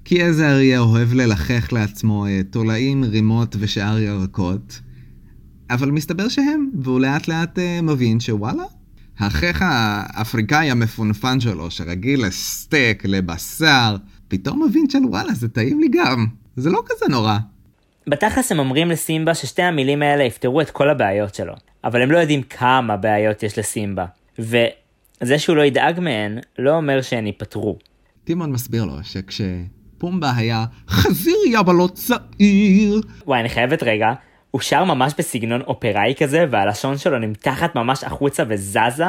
כי איזה אריה אוהב ללחך לעצמו אה, תולעים, רימות ושאר ירקות. אבל מסתבר שהם, והוא לאט לאט אה, מבין שוואלה, האחיך האפריקאי המפונפן שלו, שרגיל לסטייק, לבשר, פתאום מבין של וואלה, זה טעים לי גם. זה לא כזה נורא. בתכלס הם אומרים לסימבה ששתי המילים האלה יפתרו את כל הבעיות שלו, אבל הם לא יודעים כמה בעיות יש לסימבה. וזה שהוא לא ידאג מהן, לא אומר שהן ייפתרו. טימון מסביר לו שכשפומבה היה חזיר יבלות צעיר, וואי, אני חייבת רגע, הוא שר ממש בסגנון אופראי כזה, והלשון שלו נמתחת ממש החוצה וזזה.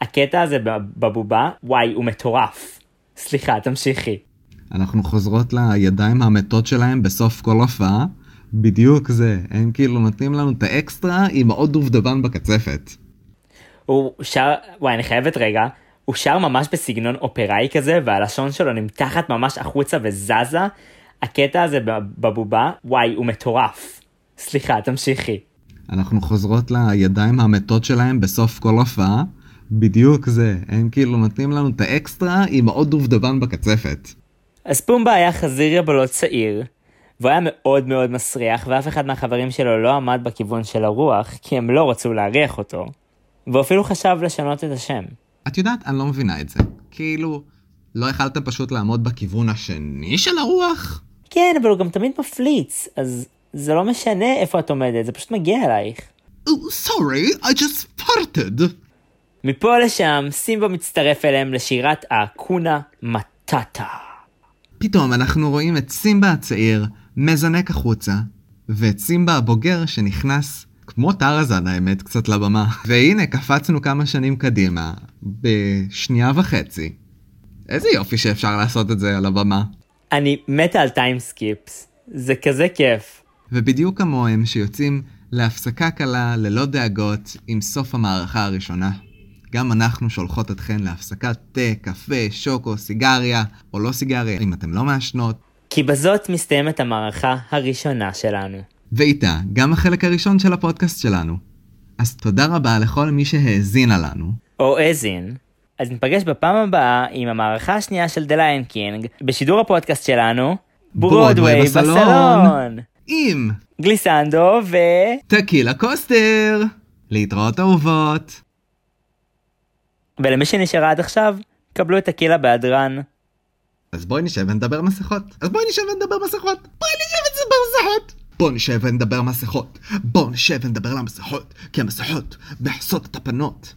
הקטע הזה בבובה, וואי, הוא מטורף. סליחה, תמשיכי. אנחנו חוזרות לידיים המתות שלהם בסוף כל הופעה. בדיוק זה, הם כאילו נותנים לנו את האקסטרה עם עוד דובדבן בקצפת. הוא שר, וואי, אני חייבת רגע, הוא שר ממש בסגנון אופראי כזה, והלשון שלו נמתחת ממש החוצה וזזה. הקטע הזה בבובה, וואי, הוא מטורף. סליחה, תמשיכי. אנחנו חוזרות לידיים המתות שלהם בסוף כל הופעה. בדיוק זה, הם כאילו נותנים לנו את האקסטרה עם עוד דובדבן בקצפת. אז פומבה היה חזיר יבלות צעיר, והוא היה מאוד מאוד מסריח, ואף אחד מהחברים שלו לא עמד בכיוון של הרוח, כי הם לא רצו להריח אותו. והוא אפילו חשב לשנות את השם. את יודעת, אני לא מבינה את זה. כאילו, לא יכלת פשוט לעמוד בכיוון השני של הרוח? כן, אבל הוא גם תמיד מפליץ, אז זה לא משנה איפה את עומדת, זה פשוט מגיע אלייך. סורי, I just farted. מפה לשם, סימבה מצטרף אליהם לשירת האקונה מטאטה. פתאום אנחנו רואים את סימבה הצעיר מזנק החוצה, ואת סימבה הבוגר שנכנס, כמו טרזן האמת, קצת לבמה. והנה, קפצנו כמה שנים קדימה, בשנייה וחצי. איזה יופי שאפשר לעשות את זה על הבמה. אני מתה על time skips, זה כזה כיף. ובדיוק כמוהם שיוצאים להפסקה קלה ללא דאגות עם סוף המערכה הראשונה. גם אנחנו שולחות אתכן להפסקת תה, קפה, שוקו, סיגריה, או לא סיגריה, אם אתם לא מעשנות. כי בזאת מסתיימת המערכה הראשונה שלנו. ואיתה, גם החלק הראשון של הפודקאסט שלנו. אז תודה רבה לכל מי שהאזינה לנו. או האזין. אז ניפגש בפעם הבאה עם המערכה השנייה של The Lion King, בשידור הפודקאסט שלנו, ברודוויי בסלון. בסלון. עם גליסנדו ו... טקילה קוסטר. להתראות אהובות. ולמי שנשארה עד עכשיו, קבלו את הקילה בהדרן. אז בואי נשב ונדבר מסכות. אז בואי נשב ונדבר מסכות. בואי נשב ונדבר מסכות. בואו נשב ונדבר מסכות. בואו נשב ונדבר על המסכות, כי המסכות מכסות את הפנות.